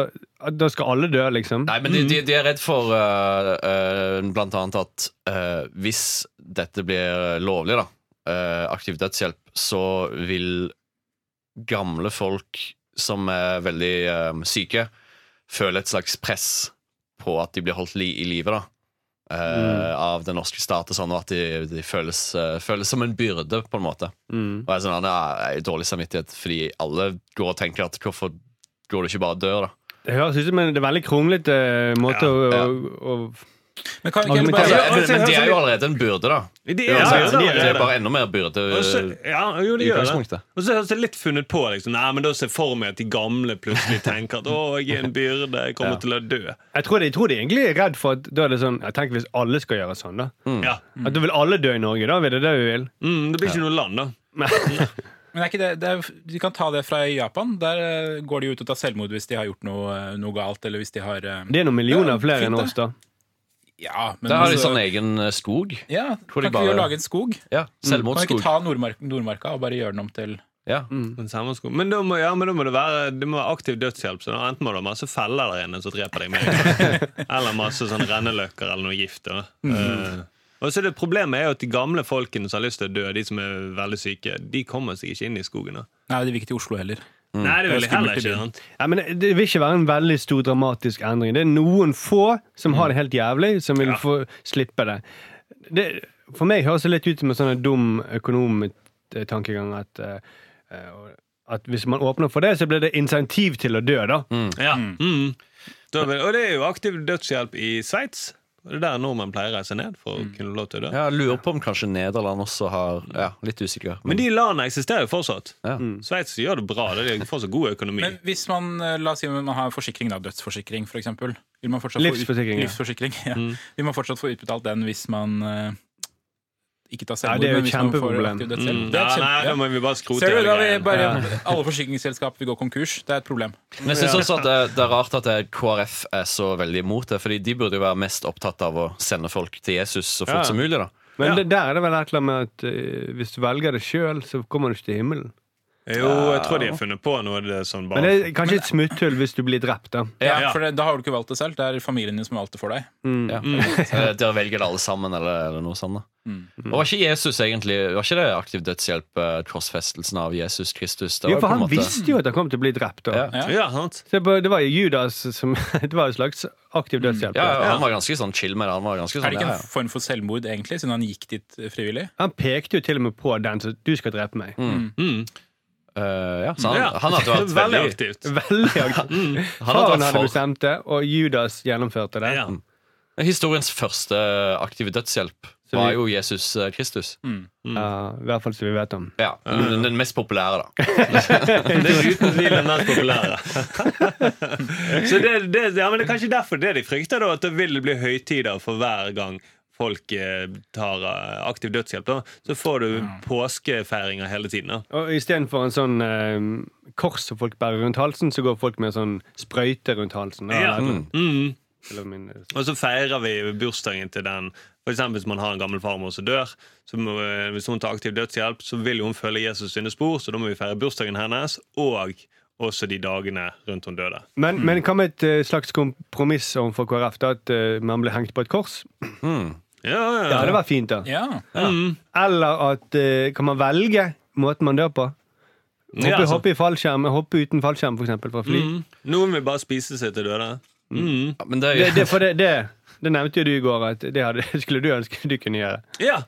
Speaker 5: at da skal alle dø, liksom?
Speaker 6: Nei, men de, de, de er redd for uh, blant annet at eh, hvis dette blir lovlig, da, eh, aktiv dødshjelp, så vil gamle folk som er veldig syke, føler et slags press på at de blir holdt li i live. eh,
Speaker 5: Mm.
Speaker 6: Av den norske stat, og sånn, og at de, de føles, uh, føles som en byrde, på en måte.
Speaker 5: Mm.
Speaker 6: Og jeg er sånn, «Ja, jeg har dårlig samvittighet fordi alle går og tenker at hvorfor går du ikke bare og dør, da?
Speaker 5: Det høres ut som en det er veldig kronglete måte
Speaker 3: Ja,
Speaker 6: ja.
Speaker 5: å, å
Speaker 2: Men kan, kan bare,
Speaker 3: Ja,
Speaker 6: men,
Speaker 3: altså,
Speaker 6: men de er jo allerede en byrde, da.
Speaker 3: De er,
Speaker 6: altså,
Speaker 3: ja,
Speaker 6: de,
Speaker 3: ja,
Speaker 6: er bare enda mer byrde
Speaker 3: ja, jo,
Speaker 6: de
Speaker 3: gjør det. Og så høres det litt funnet på. Liksom. Nei, men Da ser jeg for meg at de gamle plutselig tenker at å, jeg er en byrde, jeg kommer
Speaker 6: Ja.
Speaker 3: til å dø.
Speaker 5: jeg, tror de, jeg tror de egentlig er redd for at da er det sånn Jeg tenker hvis alle skal gjøre sånn, da.
Speaker 3: Ja.
Speaker 5: At da vil alle dø i Norge, da. Er det det vi vil?
Speaker 3: Mm, det blir ikke noe land, da. <laughs>
Speaker 2: men er ikke det, det er, de kan ta det fra Japan. Der eh, går de ut og tar selvmord hvis de har gjort noe, eh, noe galt. Eller hvis de har eh,
Speaker 5: Det er noen millioner
Speaker 2: Ja,
Speaker 5: flere enn oss, da.
Speaker 2: Ja, men
Speaker 6: Der har de
Speaker 2: altså-
Speaker 6: sånn egen eh, skog.
Speaker 2: Ja, kan ikke vi jo lage en skog?
Speaker 6: Ja,
Speaker 2: Kan vi ikke
Speaker 6: Selvmordsskog.
Speaker 2: ta Nordmark, Nordmarka og bare gjøre den om til
Speaker 6: Ja.
Speaker 3: Den samme sko. Men da må, ja, men da må det være Det må være aktiv dødshjelp. Så da enten må du ha masse feller der inne som dreper deg med en gang. Eller masse sånn renneløkker eller noe gift. Da. Eh, og så er det Problemet er jo at de gamle folkene som har lyst til å dø, de som er veldig syke, de kommer seg ikke inn i skogen. Da.
Speaker 2: Nei, det vil ikke til Oslo heller.
Speaker 3: Nei, det vil jeg
Speaker 2: er
Speaker 3: heller ikke. sant?
Speaker 5: Ja, men det vil ikke være en veldig stor dramatisk endring. Det er noen få som har det helt jævlig, som vil
Speaker 3: Ja.
Speaker 5: få slippe det. det. For meg høres det litt ut som en sånn dum økonomtankegang at, eh, eh, at hvis man åpner for det, så blir det insentiv til å dø, da.
Speaker 3: Ja. Mm. Da vil, og det er jo aktiv dødshjelp i Sveits. Det er der nordmenn pleier å reise ned for å kunne lov til å dø.
Speaker 6: Ja, jeg lurer på om kanskje Nederland også har Ja, litt usikker.
Speaker 3: Men de landene eksisterer jo fortsatt.
Speaker 6: Ja.
Speaker 3: Sveits gjør det bra. Det er fortsatt god økonomi.
Speaker 2: Men hvis man eh, la oss si man har forsikring, da, dødsforsikring f.eks.
Speaker 5: Livsforsikring,
Speaker 2: få
Speaker 5: ja.
Speaker 2: livsforsikring <laughs> ja. Vil man fortsatt få utbetalt den hvis man ikke ta
Speaker 5: Ja,
Speaker 2: selvmord?
Speaker 5: det er jo kjempeproblem.
Speaker 3: Mm.
Speaker 2: Det er
Speaker 3: Ja,
Speaker 2: kjempe-
Speaker 3: nei,
Speaker 2: ja.
Speaker 3: da må vi bare skrote
Speaker 2: Ser du, da vil bare <laughs> Alle forsikringsselskap vil gå konkurs. Det er et problem.
Speaker 6: Men jeg synes også at det, det er rart at KrF er så veldig imot det. Fordi de burde jo være mest opptatt av å sende folk til Jesus så fort
Speaker 5: Ja.
Speaker 6: som mulig. da
Speaker 5: Men
Speaker 3: Ja.
Speaker 5: det, der er det vel et eller annet med at uh, hvis du velger det sjøl, så kommer du ikke til himmelen.
Speaker 3: Jo, jeg tror de har funnet på noe det er sånn bare
Speaker 5: Men det er kanskje et smutthull hvis du blir drept, da.
Speaker 2: Ja,
Speaker 3: Ja.
Speaker 2: for det, Da har du ikke valgt det selv. Det er familien din som har valgt det for deg.
Speaker 6: Ja. Mm. <laughs> Dere velger det alle sammen, eller, eller noe sånt. da Og Var ikke Jesus egentlig Var ikke det aktiv dødshjelp, eh, korsfestelsen av Jesus Kristus?
Speaker 5: Jo, for han
Speaker 6: måte-
Speaker 5: visste jo at han kom til å bli drept. Da.
Speaker 6: Ja.
Speaker 2: Ja.
Speaker 3: Ja, sant?
Speaker 5: Så det var jo Judas som <laughs> Det var en slags aktiv dødshjelp.
Speaker 6: Ja, ja, Han var ganske sånn chill med det. Han var ganske
Speaker 2: Er
Speaker 6: sånn,
Speaker 2: det ikke en form for selvmord, egentlig, siden han gikk dit eh, frivillig?
Speaker 5: Han pekte jo til og med på den, så du skal drepe meg.
Speaker 3: Mm.
Speaker 6: Eh, ja, så han,
Speaker 3: Ja.
Speaker 6: han hadde vært <laughs>
Speaker 3: Veldig
Speaker 6: veldig
Speaker 3: aktivt. <laughs>
Speaker 5: Veldig aktiv.
Speaker 6: Han hadde
Speaker 5: Faren hadde
Speaker 6: for
Speaker 5: bestemt det, og Judas gjennomførte det.
Speaker 3: Ja.
Speaker 6: Historiens første aktive dødshjelp
Speaker 5: vi,
Speaker 6: var jo Jesus eh, Kristus.
Speaker 5: Ja, I hvert fall som vi vet om.
Speaker 6: Ja, Den den mest populære, da. <laughs>
Speaker 3: Det er uten tvil den mest populære. Så det, det, ja, men det er kanskje derfor det de frykter, da, at det vil bli høytider for hver gang folk eh, tar eh, aktiv dødshjelp. Da. Så får du påskefeiringer hele tiden. Da.
Speaker 5: Og Istedenfor en sånn eh, kors som folk bærer rundt halsen, så går folk med en sånn sprøyte rundt halsen. Da,
Speaker 3: Ja.
Speaker 5: eller-
Speaker 3: Mm.
Speaker 5: eller min-
Speaker 3: Og så feirer vi bursdagen til den. For eksempel hvis man har en gammel farmor som dør. Så må, eh, hvis hun tar aktiv dødshjelp, så vil hun følge Jesus sine spor, så da må vi feire bursdagen hennes og også de dagene rundt hun døde.
Speaker 5: Men, men hva med et eh, slags kompromiss overfor KrF? Da, at eh, man blir hengt på et kors?
Speaker 6: Mm.
Speaker 3: Ja, ja,
Speaker 5: Ja, det var fint, da.
Speaker 2: Ja.
Speaker 3: Mm.
Speaker 5: Eller at eh, kan man velge måten man dør på? Hoppe,
Speaker 3: Ja, altså.
Speaker 5: hoppe i fallskjerm, hoppe uten fallskjerm, for eksempel, fra fly.
Speaker 3: Mm. Noen vil bare spise seg til døde. Mm.
Speaker 6: Ja, men det,
Speaker 5: Det, det, for det, det, det nevnte jo du i går, at det hadde, <laughs> skulle du ønske du kunne gjøre.
Speaker 3: Ja.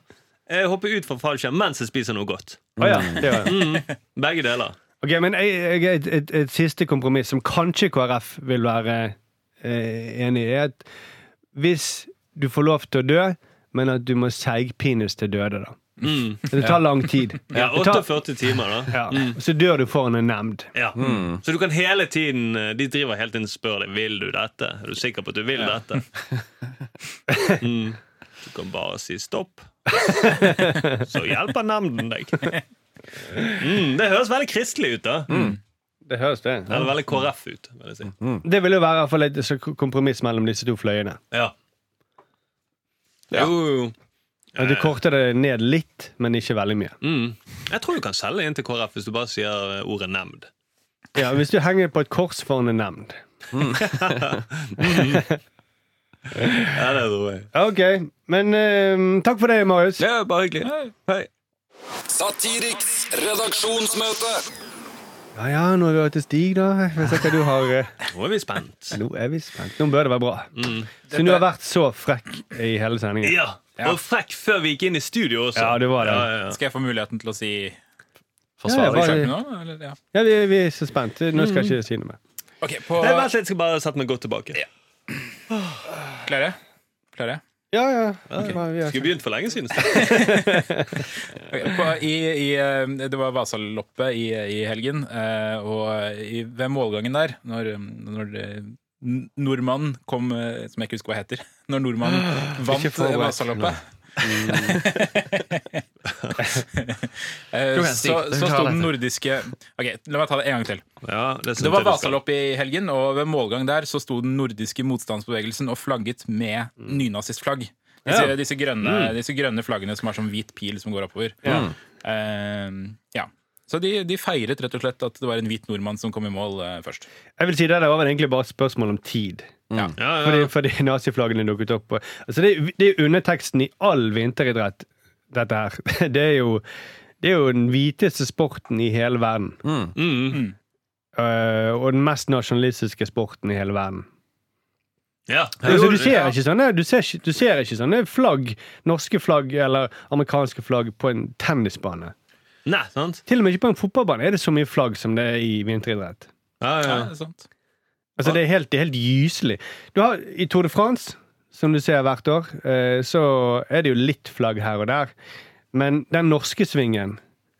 Speaker 3: Jeg hopper ut fra fallskjerm mens jeg spiser noe godt.
Speaker 5: Å ja, det var det.
Speaker 3: Mm. Begge deler.
Speaker 5: Ok, men jeg, jeg, et, et, et siste kompromiss som kanskje KrF vil være eh, enig i, er at hvis du får lov til å dø, men at du må seigpines til døde, da.
Speaker 3: Mm.
Speaker 5: Det tar lang tid. <laughs>
Speaker 3: Ja,
Speaker 5: Det tar-
Speaker 3: 48 timer, da.
Speaker 5: ja. Så dør du foran en nemnd.
Speaker 3: Ja. Så du kan hele tiden eh, De driver helt inn og spør deg Vil du dette. Er du sikker på at du vil dette. <laughs> Mm. Du kan bare si stopp. <laughs> Så hjelper nemnden deg. Mm, det høres veldig kristelig ut, da.
Speaker 5: Det høres det.
Speaker 3: Eller veldig KrF ut. Vil jeg si.
Speaker 5: Det vil jo være i hvert fall et kompromiss mellom disse to fløyene.
Speaker 3: Ja.
Speaker 6: Ja.
Speaker 3: Jo, jo.
Speaker 5: At du korter det ned litt, men ikke veldig mye.
Speaker 3: Mm. Jeg tror du kan selge inn til KrF hvis du bare sier eh, ordet nemnd.
Speaker 5: Ja, Hvis du henger på et kors foran en nemnd. <laughs>
Speaker 3: Ja, det tror jeg.
Speaker 5: Ok, men uh, takk for det, Marius.
Speaker 6: Ja, bare hyggelig. Hei.
Speaker 4: Satiriks redaksjonsmøte.
Speaker 5: Ja ja, nå er vi til Stig, da. Jeg ser hva du har eh,
Speaker 3: Nå er vi spent.
Speaker 5: Nå er vi spent. Nå bør det være bra. Siden du har vært så frekk i hele sendingen.
Speaker 3: Ja, Og frekk før vi gikk inn i studio også.
Speaker 5: Ja, det var det.
Speaker 3: Ja, ja, ja.
Speaker 2: Skal jeg få muligheten til å si
Speaker 6: Forsvarer
Speaker 5: Ja,
Speaker 6: deg
Speaker 5: bare-
Speaker 2: nå? Ja.
Speaker 5: Ja, vi, vi er så spent. Nå skal jeg ikke si noe mer.
Speaker 2: Okay, på
Speaker 3: Vent litt, jeg skal bare sette meg godt tilbake.
Speaker 2: Klare? Klare?
Speaker 5: Ja, ja. Okay. vi har-
Speaker 3: Skulle begynt for lenge siden. <laughs>
Speaker 2: okay, i, i, eh, det var Vasaloppet i, i helgen, eh, og i, ved målgangen der, når, når eh, nordmannen kom Som jeg ikke husker hva heter. <laughs> Når nordmannen <gasps> vant. Vasaloppet. <laughs> <laughs> Eh,
Speaker 6: igjen,
Speaker 2: så. Så sto den nordiske Ok, La meg ta det en gang til.
Speaker 3: Ja, det,
Speaker 2: Det var. Vasalopp i helgen, og ved målgang der så sto den nordiske motstandsbevegelsen og flagget med nynazistflagg. Disse,
Speaker 3: Ja.
Speaker 2: disse, grønne, disse grønne flaggene som har sånn hvit pil som går oppover.
Speaker 3: Ja.
Speaker 2: Uh, ja. Så de, de feiret rett og slett at det var en hvit nordmann som kom i mål uh, først.
Speaker 5: Jeg vil si Det der var egentlig bare et spørsmål om tid.
Speaker 2: Ja.
Speaker 3: Ja, ja.
Speaker 5: Fordi, fordi naziflaggene dukket opp. Altså det, det er underteksten i all vinteridrett, dette her. <laughs> Det er jo, det er jo den hviteste sporten i hele verden.
Speaker 3: Mm.
Speaker 5: Eh, og den mest nasjonalistiske sporten i hele verden.
Speaker 3: Ja.
Speaker 5: Altså, du, ser ikke sånne, du, ser, du ser ikke sånne flagg, norske flagg eller amerikanske flagg på en tennisbane.
Speaker 3: Nei, sant?
Speaker 5: Til og med ikke på en fotballbane er det så mye flagg som det er i vinteridrett.
Speaker 3: Ja, ja.
Speaker 2: Ja, det er sant.
Speaker 5: Altså, det er helt, det er helt gyselig. Du har, I Tour de France, som du ser hvert år, eh, så er det jo litt flagg her og der. Men den norske svingen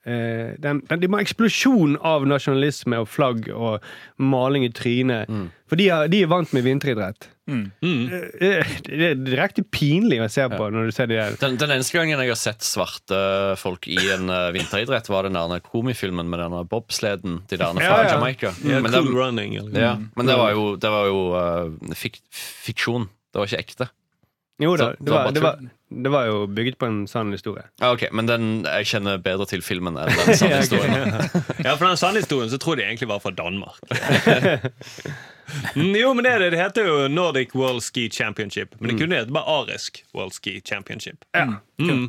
Speaker 5: eh, den, den, De må eksplosjon av nasjonalisme og flagg og maling i trynet. For de, er- de er vant med vinteridrett.
Speaker 3: Mm.
Speaker 5: Eh, Det er direkte pinlig å se på når du ser det der.
Speaker 6: Den, den eneste gangen jeg har sett svarte folk i en uh, vinteridrett, var den der komifilmen med denne bobsleden. De der fra
Speaker 5: Ja, ja.
Speaker 6: Jamaica.
Speaker 3: Ja,
Speaker 6: Men,
Speaker 3: cool
Speaker 6: det,
Speaker 3: running. Eller?
Speaker 6: ja, men det var jo, det var jo uh, fik, fiksjon. Det var ikke ekte.
Speaker 5: Jo da,
Speaker 6: Så-
Speaker 5: det var, det, var, det var jo bygget på en sann historie.
Speaker 6: Ja, ok, Men den, jeg kjenner bedre til filmen enn <laughs> den sanne historien.
Speaker 3: Ja, for den sanne historien så tror jeg egentlig var fra Danmark. <laughs> Jo, men det, det, det heter jo Nordic World Ski Championship. Men det kunne hete bare Arisk World Ski Championship. Mm.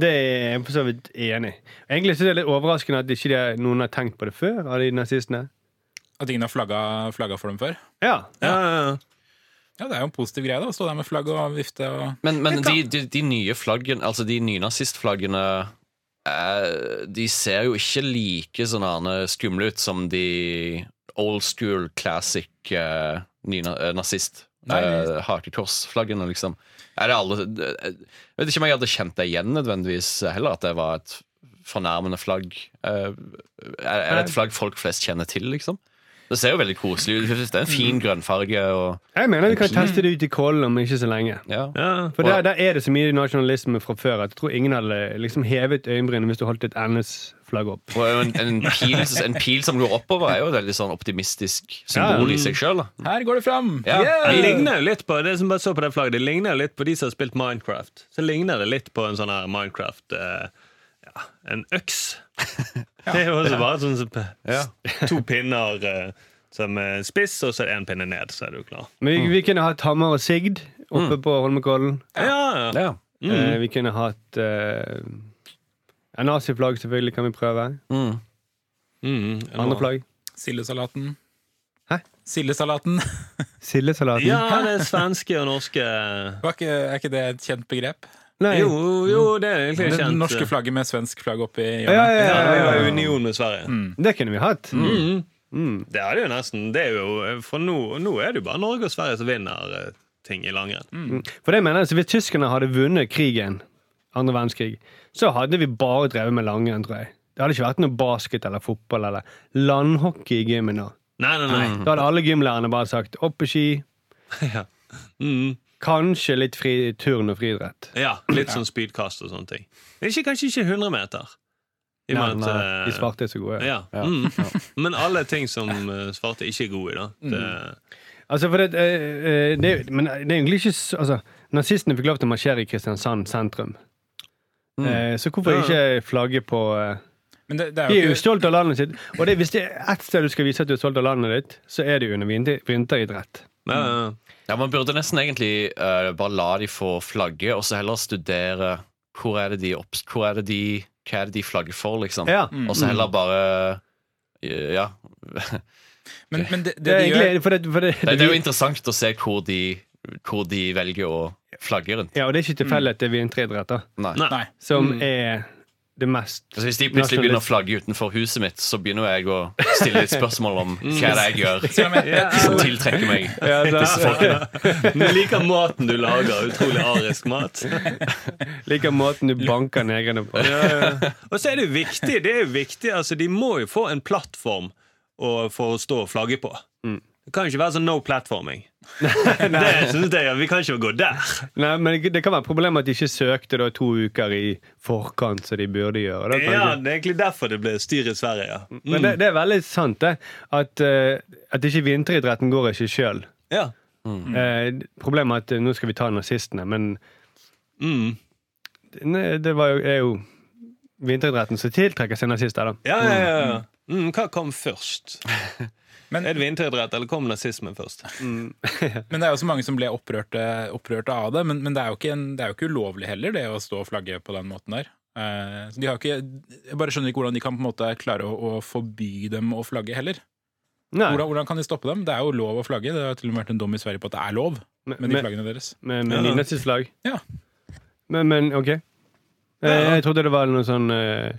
Speaker 5: Det er jeg for så vidt enig i. Egentlig synes er det er litt overraskende at ikke det, noen har tenkt på det før, av de nazistene.
Speaker 2: At ingen har flagga, flagga for dem før.
Speaker 5: Ja.
Speaker 3: Ja, ja, ja.
Speaker 2: Ja, Det er jo en positiv greie da, å stå der med flagg og vifte. Og...
Speaker 6: Men, men de, de, de nye flaggene, altså de nynazistflaggene eh, De ser jo ikke like sånn skumle ut som de old school classic eh, nyna- eh, eh, hakekorsflaggene, liksom. Er det alle Jeg vet ikke om jeg hadde kjent det igjen nødvendigvis heller, at det var et fornærmende flagg. Eh, er, er det et flagg folk flest kjenner til, liksom? Det ser jo veldig koselig ut. Det er en fin grønnfarge. Og,
Speaker 5: Jeg mener vi kan teste det ut i Kollen om ikke så lenge.
Speaker 6: ja.
Speaker 3: ja.
Speaker 5: For der, der er det så mye nasjonalisme fra før at jeg tror ingen hadde liksom hevet øyenbrynene hvis du holdt et NS-flagg opp.
Speaker 6: Og en, en, pil, en pil som går oppover, er jo et veldig sånn optimistisk symbol i seg sjøl.
Speaker 2: Her går det fram!
Speaker 6: Ja.
Speaker 2: Yeah!
Speaker 3: Det ligner jo litt på det som bare så på det flagget Det ligner jo litt på de som har spilt Minecraft. Så ligner det litt på en sånn her Minecraft eh, Ja, en øks. <laughs> Det er jo også bare sånn som
Speaker 6: Ja.
Speaker 3: to pinner eh, som er spiss, og så er det én pinne ned, så er du klar.
Speaker 5: Men vi, vi kunne hatt Hammer og Sigd oppe på Holmenkollen.
Speaker 3: Ja, ja.
Speaker 6: Ja.
Speaker 5: Eh, vi kunne hatt uh, ja, Naziflagg, selvfølgelig, kan vi prøve.
Speaker 6: Mm.
Speaker 3: Mm,
Speaker 5: Andre flagg.
Speaker 2: Sildesalaten.
Speaker 5: Hæ?
Speaker 2: Sildesalaten.
Speaker 5: Sildesalaten.
Speaker 3: Ja, det er svenske og norske
Speaker 2: Var ikke, er ikke det et kjent begrep?
Speaker 5: Nei.
Speaker 3: Jo, jo, det er egentlig
Speaker 2: Det
Speaker 3: kjent.
Speaker 2: norske flagget med svensk flagg oppi hjørnet.
Speaker 5: ja,
Speaker 3: Ja,
Speaker 5: ja,
Speaker 3: ja,
Speaker 5: ja.
Speaker 3: union med Sverige.
Speaker 5: Det kunne vi hatt.
Speaker 3: Mm.
Speaker 5: Mm.
Speaker 3: Det er det jo nesten. Det er jo, for nå, nå er det jo bare Norge og Sverige som vinner eh, ting i langrenn.
Speaker 5: Mm. For det mener jeg, så Hvis tyskerne hadde vunnet krigen, andre verdenskrig, så hadde vi bare drevet med langrenn, tror jeg. Det hadde ikke vært noe basket eller fotball eller landhockey i gymmen nå.
Speaker 3: Nei, nei, nei.
Speaker 5: Da hadde alle gymlærerne bare sagt opp på ski, <laughs>
Speaker 3: Ja. Mm.
Speaker 5: Kanskje litt fri turn og friidrett.
Speaker 3: ja, litt sånn speedkast og sånne ting. Men ikke, kanskje ikke 100 meter. I
Speaker 5: Nei,
Speaker 3: med at,
Speaker 5: De
Speaker 3: eh,
Speaker 5: svarte er så gode.
Speaker 3: Ja.
Speaker 6: Ja.
Speaker 3: Mm. Men alle ting som eh, svarte ikke er gode i, da. Det,
Speaker 5: Altså, for det, eh, det, men det er egentlig ikke altså, Nazistene fikk lov til å marsjere i Kristiansand sentrum.
Speaker 6: Mm.
Speaker 5: Eh, så hvorfor ikke flagge på
Speaker 2: Men det, det er
Speaker 5: De er jo stolt av landet sitt. Og det, hvis det er ett sted du skal vise at du er stolt av landet ditt, så er det jo under vinter, vinteridrett.
Speaker 3: Ja,
Speaker 6: Man burde nesten egentlig uh, bare la de få flagge, og så heller studere hvor er det de opps... Hvor er det de hva er det de flagger for, liksom?
Speaker 5: Ja.
Speaker 6: Og så heller bare Ja. <laughs>
Speaker 2: Men, men det, det,
Speaker 5: Det er
Speaker 2: de gjør
Speaker 5: egentlig for det, for det,
Speaker 6: Det, det er jo interessant å se hvor de, hvor de velger å flagge rundt.
Speaker 5: Ja, og det er ikke tilfeldig at det er vinteridrett, da.
Speaker 6: Nei.
Speaker 3: Nei.
Speaker 2: Som
Speaker 5: Som er det mest
Speaker 6: Altså, hvis de plutselig begynner å flagge utenfor huset mitt, så begynner jeg å stille litt spørsmål om hva det er jeg gjør <laughs> som tiltrekker meg
Speaker 5: ja,
Speaker 6: disse folkene. <laughs>
Speaker 3: Vi liker maten du lager. Utrolig arisk mat. <laughs>
Speaker 5: Liker måten du banker negrene på.
Speaker 3: Og så er det viktig. Det er viktig altså, De må jo få en plattform å, for å stå og flagge på. Det kan ikke være sånn no platforming. <laughs> <laughs> det synes jeg, Vi kan ikke gå der.
Speaker 5: Nei, men det kan være problemet at de ikke søkte da to uker i forkant, som de burde gjøre. Da,
Speaker 3: Ja. Det er egentlig derfor det ble styr i Sverige. ja
Speaker 5: Men det, det er veldig sant, det. At, eh, at ikke vinteridretten går ikke sjøl.
Speaker 3: Ja.
Speaker 5: Eh, problemet er at eh, nå skal vi ta nazistene, men
Speaker 3: Mm.
Speaker 5: ne, det var jo, er jo vinteridretten som tiltrekker seg nazister, da.
Speaker 3: Ja, ja, ja, ja. Mm, hva kom først? <laughs>
Speaker 2: Men-
Speaker 3: er det vinteridrett, eller kom nazismen først?
Speaker 2: Men det er jo så mange som ble opprørte, opprørte av det. Men, men det, er jo ikke en, det er jo ikke ulovlig heller, det å stå og flagge på den måten der. Uh, de har ikke, jeg bare skjønner ikke hvordan de kan på en måte klare å, å forby dem å flagge heller. Hvordan, hvordan kan de stoppe dem? Det er jo lov å flagge. Det har til og med vært en dom i Sverige på at det er lov
Speaker 5: med,
Speaker 2: med de flaggene deres.
Speaker 5: med, med
Speaker 3: Ja.
Speaker 5: flagg?
Speaker 2: Ja.
Speaker 5: Men, men OK. Eh, jeg trodde det var noe sånn eh,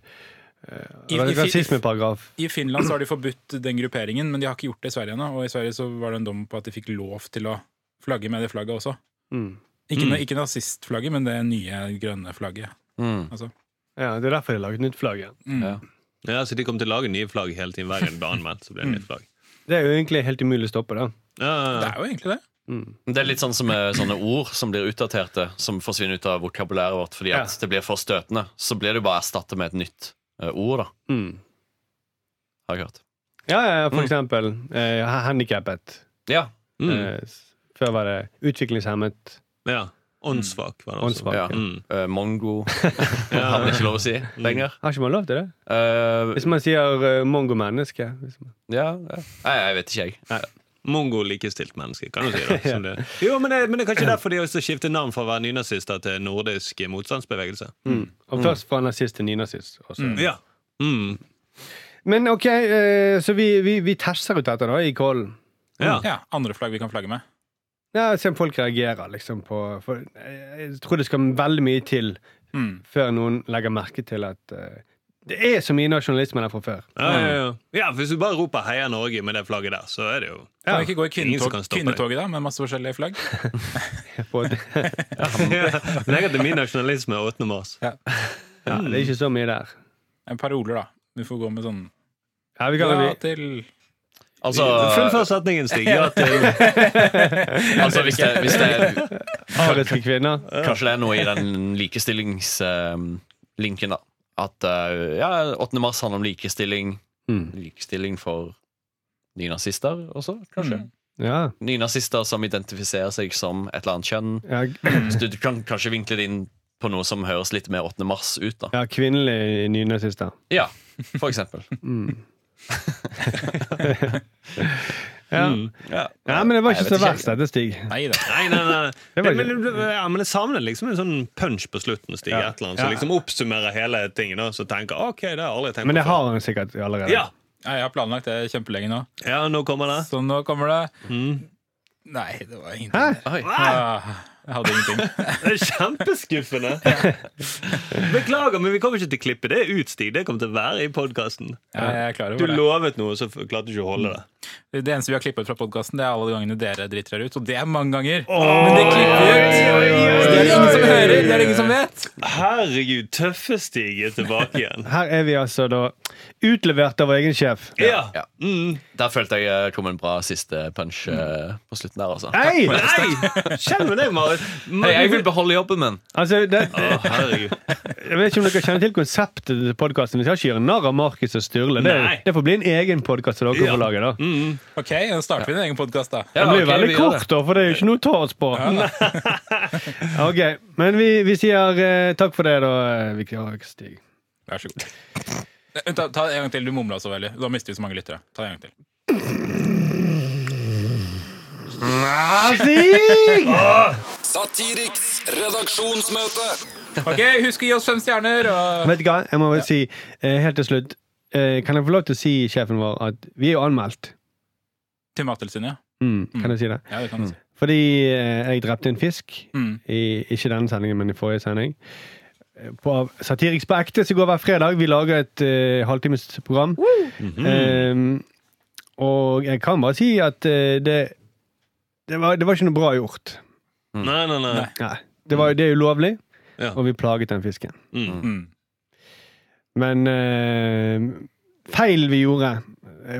Speaker 2: I-
Speaker 5: eh,
Speaker 2: i- I Finland så har de forbudt den grupperingen, men de har ikke gjort det i Sverige ennå. Og i Sverige så var det en dom på at de fikk lov til å flagge med det flagget også.
Speaker 5: Mm.
Speaker 2: Ikke,
Speaker 3: Mm.
Speaker 2: ikke nazistflagget, men det nye grønne flagget.
Speaker 6: Mm.
Speaker 2: Altså.
Speaker 5: Ja, Det er derfor de har laget nytt flagg. Ja.
Speaker 2: Mm.
Speaker 6: Ja.
Speaker 3: Ja, så De kommer til å lage nye flagg hele tiden. Hver gang det blir anmeldt, så blir det nytt flagg.
Speaker 5: Det er jo egentlig helt umulig å stoppe, da.
Speaker 3: Ja,
Speaker 2: Det
Speaker 3: ja,
Speaker 2: er jo egentlig det.
Speaker 5: Mm.
Speaker 6: Det er litt sånn som med sånne ord som blir utdaterte, som forsvinner ut av vokabulæret vårt fordi at
Speaker 5: Ja.
Speaker 6: det blir for støtende. Så blir det jo bare erstattet med et nytt ord, da.
Speaker 5: Mm.
Speaker 6: Har jeg hørt.
Speaker 5: Ja, ja, ja, for
Speaker 6: Mm.
Speaker 5: eksempel eh, handikappet.
Speaker 6: Ja.
Speaker 3: Mm.
Speaker 5: Eh, før var det utviklingshemmet.
Speaker 3: ja. Åndssvak var det også.
Speaker 5: Åndssvak.
Speaker 6: ja.
Speaker 3: Mm.
Speaker 6: Uh, mongo <laughs> har man ikke lov å si lenger.
Speaker 5: Har ikke man lov til det?
Speaker 6: Uh,
Speaker 5: Hvis man sier uh, mongomenneske. Man...
Speaker 6: ja, ja. Nei, jeg vet ikke, jeg.
Speaker 3: Mongo-likestilt menneske, kan du si. det, <laughs> som det. Jo, men det, men det er kanskje derfor de også skifter navn fra å være nynazister til nordisk motstandsbevegelse.
Speaker 5: Mm. Og først fra nazist til nynazist. også.
Speaker 2: Mm.
Speaker 3: Ja. Mm.
Speaker 5: Men OK, eh, så vi, vi, vi tester ut dette da i Kollen.
Speaker 3: ja.
Speaker 2: Ja, Andre flagg vi kan flagge med.
Speaker 5: Ja, Se om folk reagerer, liksom. på for eh, Jeg tror det skal veldig mye til
Speaker 2: Mm.
Speaker 5: før noen legger merke til at eh, det er så mye nasjonalisme der fra før.
Speaker 3: Ja, ja, ja. ja, for Hvis du bare roper 'Heia Norge' med det flagget der, så er det jo
Speaker 2: Kan vi ikke gå i kvinnetog, kvinnetoget da, med masse forskjellige flagg? <laughs>
Speaker 5: På at- <laughs>
Speaker 3: Men jeg heter min nasjonalisme 8. mars.
Speaker 5: ja, det er ikke så mye der.
Speaker 2: En Paroler, da. Vi får gå med sånn
Speaker 5: Ja, vi kan,
Speaker 2: Ja til
Speaker 6: Altså,
Speaker 3: Fullfør setningen, Stig. Ja til <laughs>
Speaker 6: altså hvis, det, hvis det
Speaker 5: ariske kvinner.
Speaker 6: Kanskje det er noe i den likestillingslinken, da. At eh, ja, 8. mars handler om likestilling.
Speaker 5: Mm.
Speaker 6: Likestilling for nynazister også, kanskje.
Speaker 2: Mm.
Speaker 5: Ja.
Speaker 6: Nynazister som identifiserer seg som et eller annet kjønn.
Speaker 5: Ja,
Speaker 6: Så du kan kanskje vinkle det inn på noe som høres litt mer 8. mars ut. da
Speaker 5: ja kvinnelige nynazister.
Speaker 6: Ja, for eksempel.
Speaker 5: Mm. <laughs> <laughs> ja.
Speaker 6: Ja,
Speaker 5: ja, men det var ikke så verst, dette, Stig.
Speaker 2: Nei da.
Speaker 3: Nei, nei, nei.
Speaker 5: Det
Speaker 3: men, ja, men jeg savner liksom en sånn punch på slutten, Stig.
Speaker 5: Ja.
Speaker 3: Et eller annet,
Speaker 5: Så
Speaker 3: som liksom oppsummerer hele tingen. Og så tenker ok, det har jeg aldri tenkt
Speaker 5: Men det har han sikkert allerede.
Speaker 3: Ja.
Speaker 2: Ja, jeg har planlagt det kjempelenge nå.
Speaker 3: ja, nå kommer det.
Speaker 2: Så nå kommer det
Speaker 3: Mm.
Speaker 2: Nei, det var
Speaker 5: Hæ?
Speaker 2: ingenting.
Speaker 6: Oi.
Speaker 2: Ah, jeg hadde ingenting. <laughs>
Speaker 3: Det er kjempeskuffende. <laughs> Beklager, men vi kommer ikke til å klippe det ut, Stig. Det kommer til å være i podkasten.
Speaker 2: Er
Speaker 3: Du
Speaker 2: det.
Speaker 3: lovet noe, så klarte du ikke å holde det.
Speaker 2: Det eneste vi har klippet fra podkasten, er alle de gangene dere driter dere ut. Og det er mange ganger. Men det klipper vi ut! Det er det ingen som hører. Det er det ingen som vet.
Speaker 3: Herregud, Tøffe-Stig er tilbake igjen.
Speaker 5: Her er vi altså da utlevert av vår egen sjef.
Speaker 3: Ja.
Speaker 6: Ja.
Speaker 3: Mm.
Speaker 6: Der følte jeg eh, kom en bra siste punch eh, på slutten der, altså.
Speaker 3: Nei! Kjenn med deg, Marit.
Speaker 6: Hei, jeg vil beholde jobben min.
Speaker 5: Altså, det,
Speaker 3: Å, herregud.
Speaker 5: Jeg vet ikke om dere kjenner til konseptet til podkasten. Vi skal ikke gjøre narr av Markus og Sturle. Det,
Speaker 3: Nei.
Speaker 5: det får bli en egen podkast som dere
Speaker 3: Ja.
Speaker 5: får lage. da
Speaker 3: Mm.
Speaker 2: Ok, da starter vi en egen podkast, da.
Speaker 6: Ja,
Speaker 5: Den blir
Speaker 6: okay,
Speaker 5: veldig kort, da, for det er jo ikke noe å ta oss på. <laughs> ok, Men vi, vi sier eh, takk for det, da, eh, Vikar Stig.
Speaker 2: Vær så god. Eh, Ta, ta en gang til. Du mumla så veldig. Da mister vi så mange lyttere. Ta en gang til.
Speaker 5: Stig!
Speaker 4: Satiriks redaksjonsmøte. <laughs>
Speaker 2: Ok, Husk å gi oss fem stjerner. Og...
Speaker 5: Vet du hva, jeg må vel si eh, helt til slutt eh, kan jeg få lov til å si, sjefen vår, at vi er jo anmeldt.
Speaker 2: Til Mattilsynet, ja.
Speaker 5: Mm, kan jeg si det?
Speaker 2: ja. Det kan du si.
Speaker 5: Fordi eh, jeg drepte en fisk.
Speaker 2: Mm.
Speaker 5: I, ikke denne sendingen, men i forrige sending. På Satiriks på ekte, som går hver fredag. Vi lager et uh, halvtimesprogram. Eh, og jeg kan bare si at uh, det, det, var, det var ikke noe bra gjort.
Speaker 3: Nei, nei, nei.
Speaker 2: Nei.
Speaker 5: Nei. Det, var, det er ulovlig,
Speaker 3: Ja.
Speaker 5: og vi plaget den fisken.
Speaker 3: Mm.
Speaker 2: Mm.
Speaker 5: Men eh, feil vi gjorde,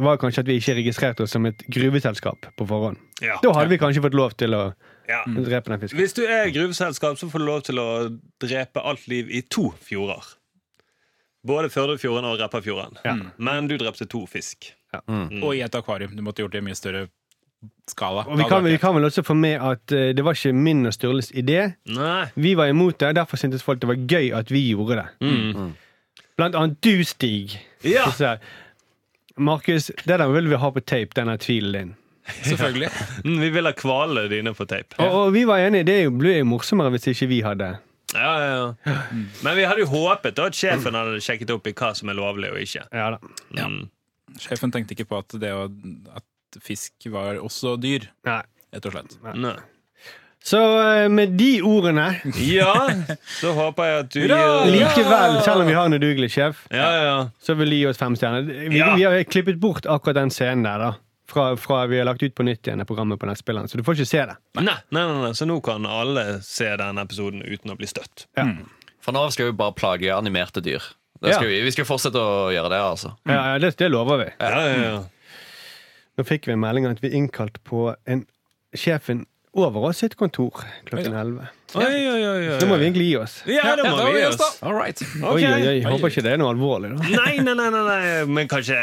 Speaker 5: var kanskje at vi ikke registrerte oss som et gruveselskap på forhånd.
Speaker 3: Ja.
Speaker 5: Da hadde vi kanskje fått lov til å
Speaker 3: Ja.
Speaker 5: drepe den fisken.
Speaker 3: Hvis du er gruveselskap, så får du lov til å drepe alt liv i to fjorder. Både Førdefjorden og Repparfjorden.
Speaker 5: Ja.
Speaker 3: Men du drepte to fisk.
Speaker 2: Og i et akvarium. Du måtte gjort det i mye større skala.
Speaker 5: Og vi kan, vi kan vel også få med at uh, det var ikke min og Sturles idé.
Speaker 3: Nei.
Speaker 5: Vi var imot det, derfor syntes folk det var gøy at vi gjorde det.
Speaker 3: Mm.
Speaker 5: Blant annet du, Stig.
Speaker 3: Ja.
Speaker 5: Så, Markus, det der vil vi ha på tape, denne tvilen din. <laughs>
Speaker 2: Selvfølgelig.
Speaker 3: Mm, Vi vil ha kvalene dine på tape.
Speaker 5: Og, og vi var enige, det ble jo morsommere hvis ikke vi hadde
Speaker 3: Ja, ja, ja. Men vi hadde jo håpet da at sjefen hadde sjekket opp i hva som er lovlig og ikke.
Speaker 5: Ja da.
Speaker 2: Ja.
Speaker 3: Mm.
Speaker 2: Sjefen tenkte ikke på at, det å, at fisk var også dyr,
Speaker 5: Nei.
Speaker 2: rett og slett.
Speaker 3: Nei.
Speaker 5: Så eh, med de ordene <laughs>
Speaker 3: Ja, så håper jeg at du gir
Speaker 5: Likevel, selv om vi har en udugelig sjef,
Speaker 3: Ja, ja,
Speaker 5: så vil de gi oss fem stjerner. Vi,
Speaker 3: Ja.
Speaker 5: vi har klippet bort akkurat den scenen der, da. Fra, fra vi har lagt ut på nytt igjen det programmet på nettspilleren, så du får ikke se det.
Speaker 3: Nei, nei, nei, nei, så nå kan alle se den episoden uten å bli støtt.
Speaker 5: Ja,
Speaker 6: For nå skal vi bare plage animerte dyr. Det skal
Speaker 5: Ja.
Speaker 6: vi, vi skal fortsette å gjøre det, altså.
Speaker 5: ja, ja det, det lover vi.
Speaker 3: Ja, ja, ja.
Speaker 5: Nå fikk vi en melding om at vi er innkalt på en sjefen over oss sitt kontor klokken 11.
Speaker 3: Nå.
Speaker 5: Da må vi egentlig gi oss.
Speaker 3: Ja, det må
Speaker 2: ja,
Speaker 3: vi gi
Speaker 2: oss,
Speaker 3: da.
Speaker 6: All right.
Speaker 3: okay.
Speaker 5: Oi, oi, oi, Håper ikke det er noe alvorlig. da
Speaker 3: Nei, nei, nei, nei, nei, men kanskje,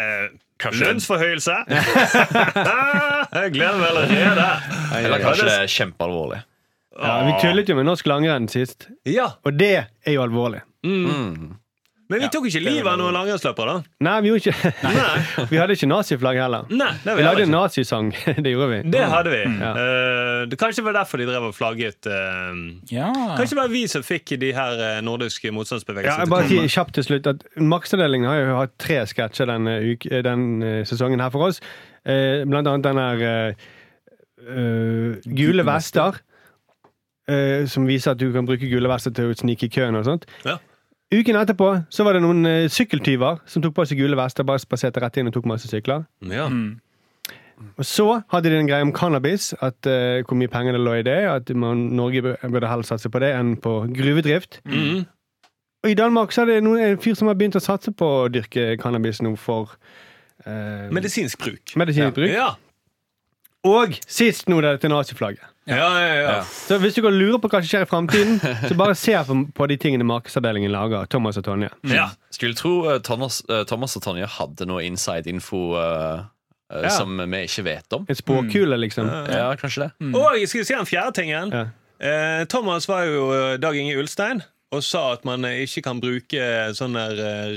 Speaker 3: lønnsforhøyelse? <laughs> jeg gleder meg allerede.
Speaker 6: Eller kanskje det er kjempealvorlig.
Speaker 5: ja, Vi tullet jo med norsk langrenn sist,
Speaker 3: Ja,
Speaker 5: og det er jo alvorlig.
Speaker 3: Men vi tok ikke livet av noen langrennsløpere, da.
Speaker 5: Nei, vi gjorde ikke
Speaker 3: Nei, <laughs>
Speaker 5: Vi hadde ikke naziflagg heller.
Speaker 3: nei det,
Speaker 5: Vi
Speaker 3: var
Speaker 5: lagde nazisang. <laughs> Det gjorde vi.
Speaker 3: det hadde vi.
Speaker 5: Ja.
Speaker 3: Uh, det kanskje var derfor de drev og flagget uh,
Speaker 2: Ja.
Speaker 3: Kanskje det var vi som fikk de her eh, nordiske motstandsbevegelsene
Speaker 5: Ja, bare
Speaker 3: til å
Speaker 5: si
Speaker 3: komme.
Speaker 5: kjapt til slutt at Markedsavdelingen har jo hatt tre sketsjer denne, uke, den eh, sesongen her for oss. Uh, blant annet den her Gule vester. Uh, som viser at du kan bruke gule vester til å snike i køen og sånt.
Speaker 3: Ja.
Speaker 5: Uken etterpå så var det noen uh, sykkeltyver som tok på seg gule vester, bare spaserte rett inn og tok masse sykler.
Speaker 3: Ja.
Speaker 5: Og så hadde de en greie om cannabis, at uh, hvor mye penger det lå i det. At man, Norge burde heller satse på det enn på gruvedrift.
Speaker 3: Mm.
Speaker 5: Og i Danmark så er det noen, en fyr som har begynt å satse på å dyrke cannabis nå for uh,
Speaker 3: Medisinsk bruk.
Speaker 5: medisinsk bruk.
Speaker 3: Ja.
Speaker 5: Og sist nå det dette naziflagget.
Speaker 3: Ja, ja, ja.
Speaker 6: Ja.
Speaker 5: Så hvis du kan lure på hva som skjer i framtiden, så bare se på, på de tingene markedsavdelingen lager. Thomas og Tonje.
Speaker 3: ja.
Speaker 6: Skulle tro eh, Thomas, eh, Thomas og Tonje hadde noe inside info Uh, eh,
Speaker 5: Ja.
Speaker 6: som vi ikke vet om.
Speaker 5: En spåkule, liksom.
Speaker 6: Ja, kanskje det.
Speaker 3: Og jeg skulle si den fjerde tingen.
Speaker 5: Ja.
Speaker 3: Eh, Thomas var jo Dag Inge Ulstein og sa at man ikke kan bruke sånne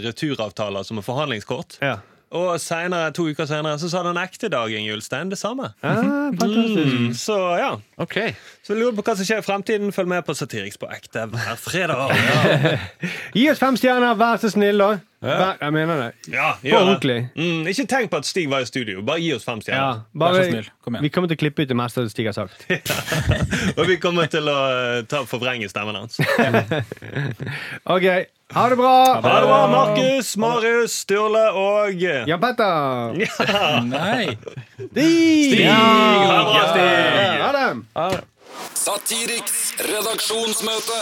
Speaker 3: returavtaler som er forhandlingskort.
Speaker 5: Ja.
Speaker 3: Og senere, to uker senere så sa den ekte Dag Inge Ulstein det samme.
Speaker 5: Ah, fantastisk.
Speaker 3: Mm, så ja.
Speaker 6: Ok
Speaker 3: Så lurer på hva som skjer i fremtiden. Følg med på Satiriks på ekte hver fredag. <laughs>
Speaker 5: Gi oss fem stjerner, vær så snill, da. Vær, jeg mener det.
Speaker 3: Ja, det.
Speaker 5: ordentlig.
Speaker 3: Mm, ikke tenk på at Stig var i studio. Bare gi oss fem
Speaker 5: Ja,
Speaker 3: stjerner.
Speaker 2: Vær så snill, kom igjen.
Speaker 5: vi kommer til å klippe ut det meste Stig har sagt. <laughs>
Speaker 3: Og vi kommer til å eh, ta forvrenge stemmen hans. <laughs>
Speaker 5: OK, ha det bra!
Speaker 3: Ha det bra, Markus, Marius, Sturle og
Speaker 5: Jan Petter!
Speaker 2: Nei!
Speaker 5: Stig!
Speaker 3: Ha det bra, Stig!
Speaker 5: Ha det!
Speaker 4: Satiriks redaksjonsmøte.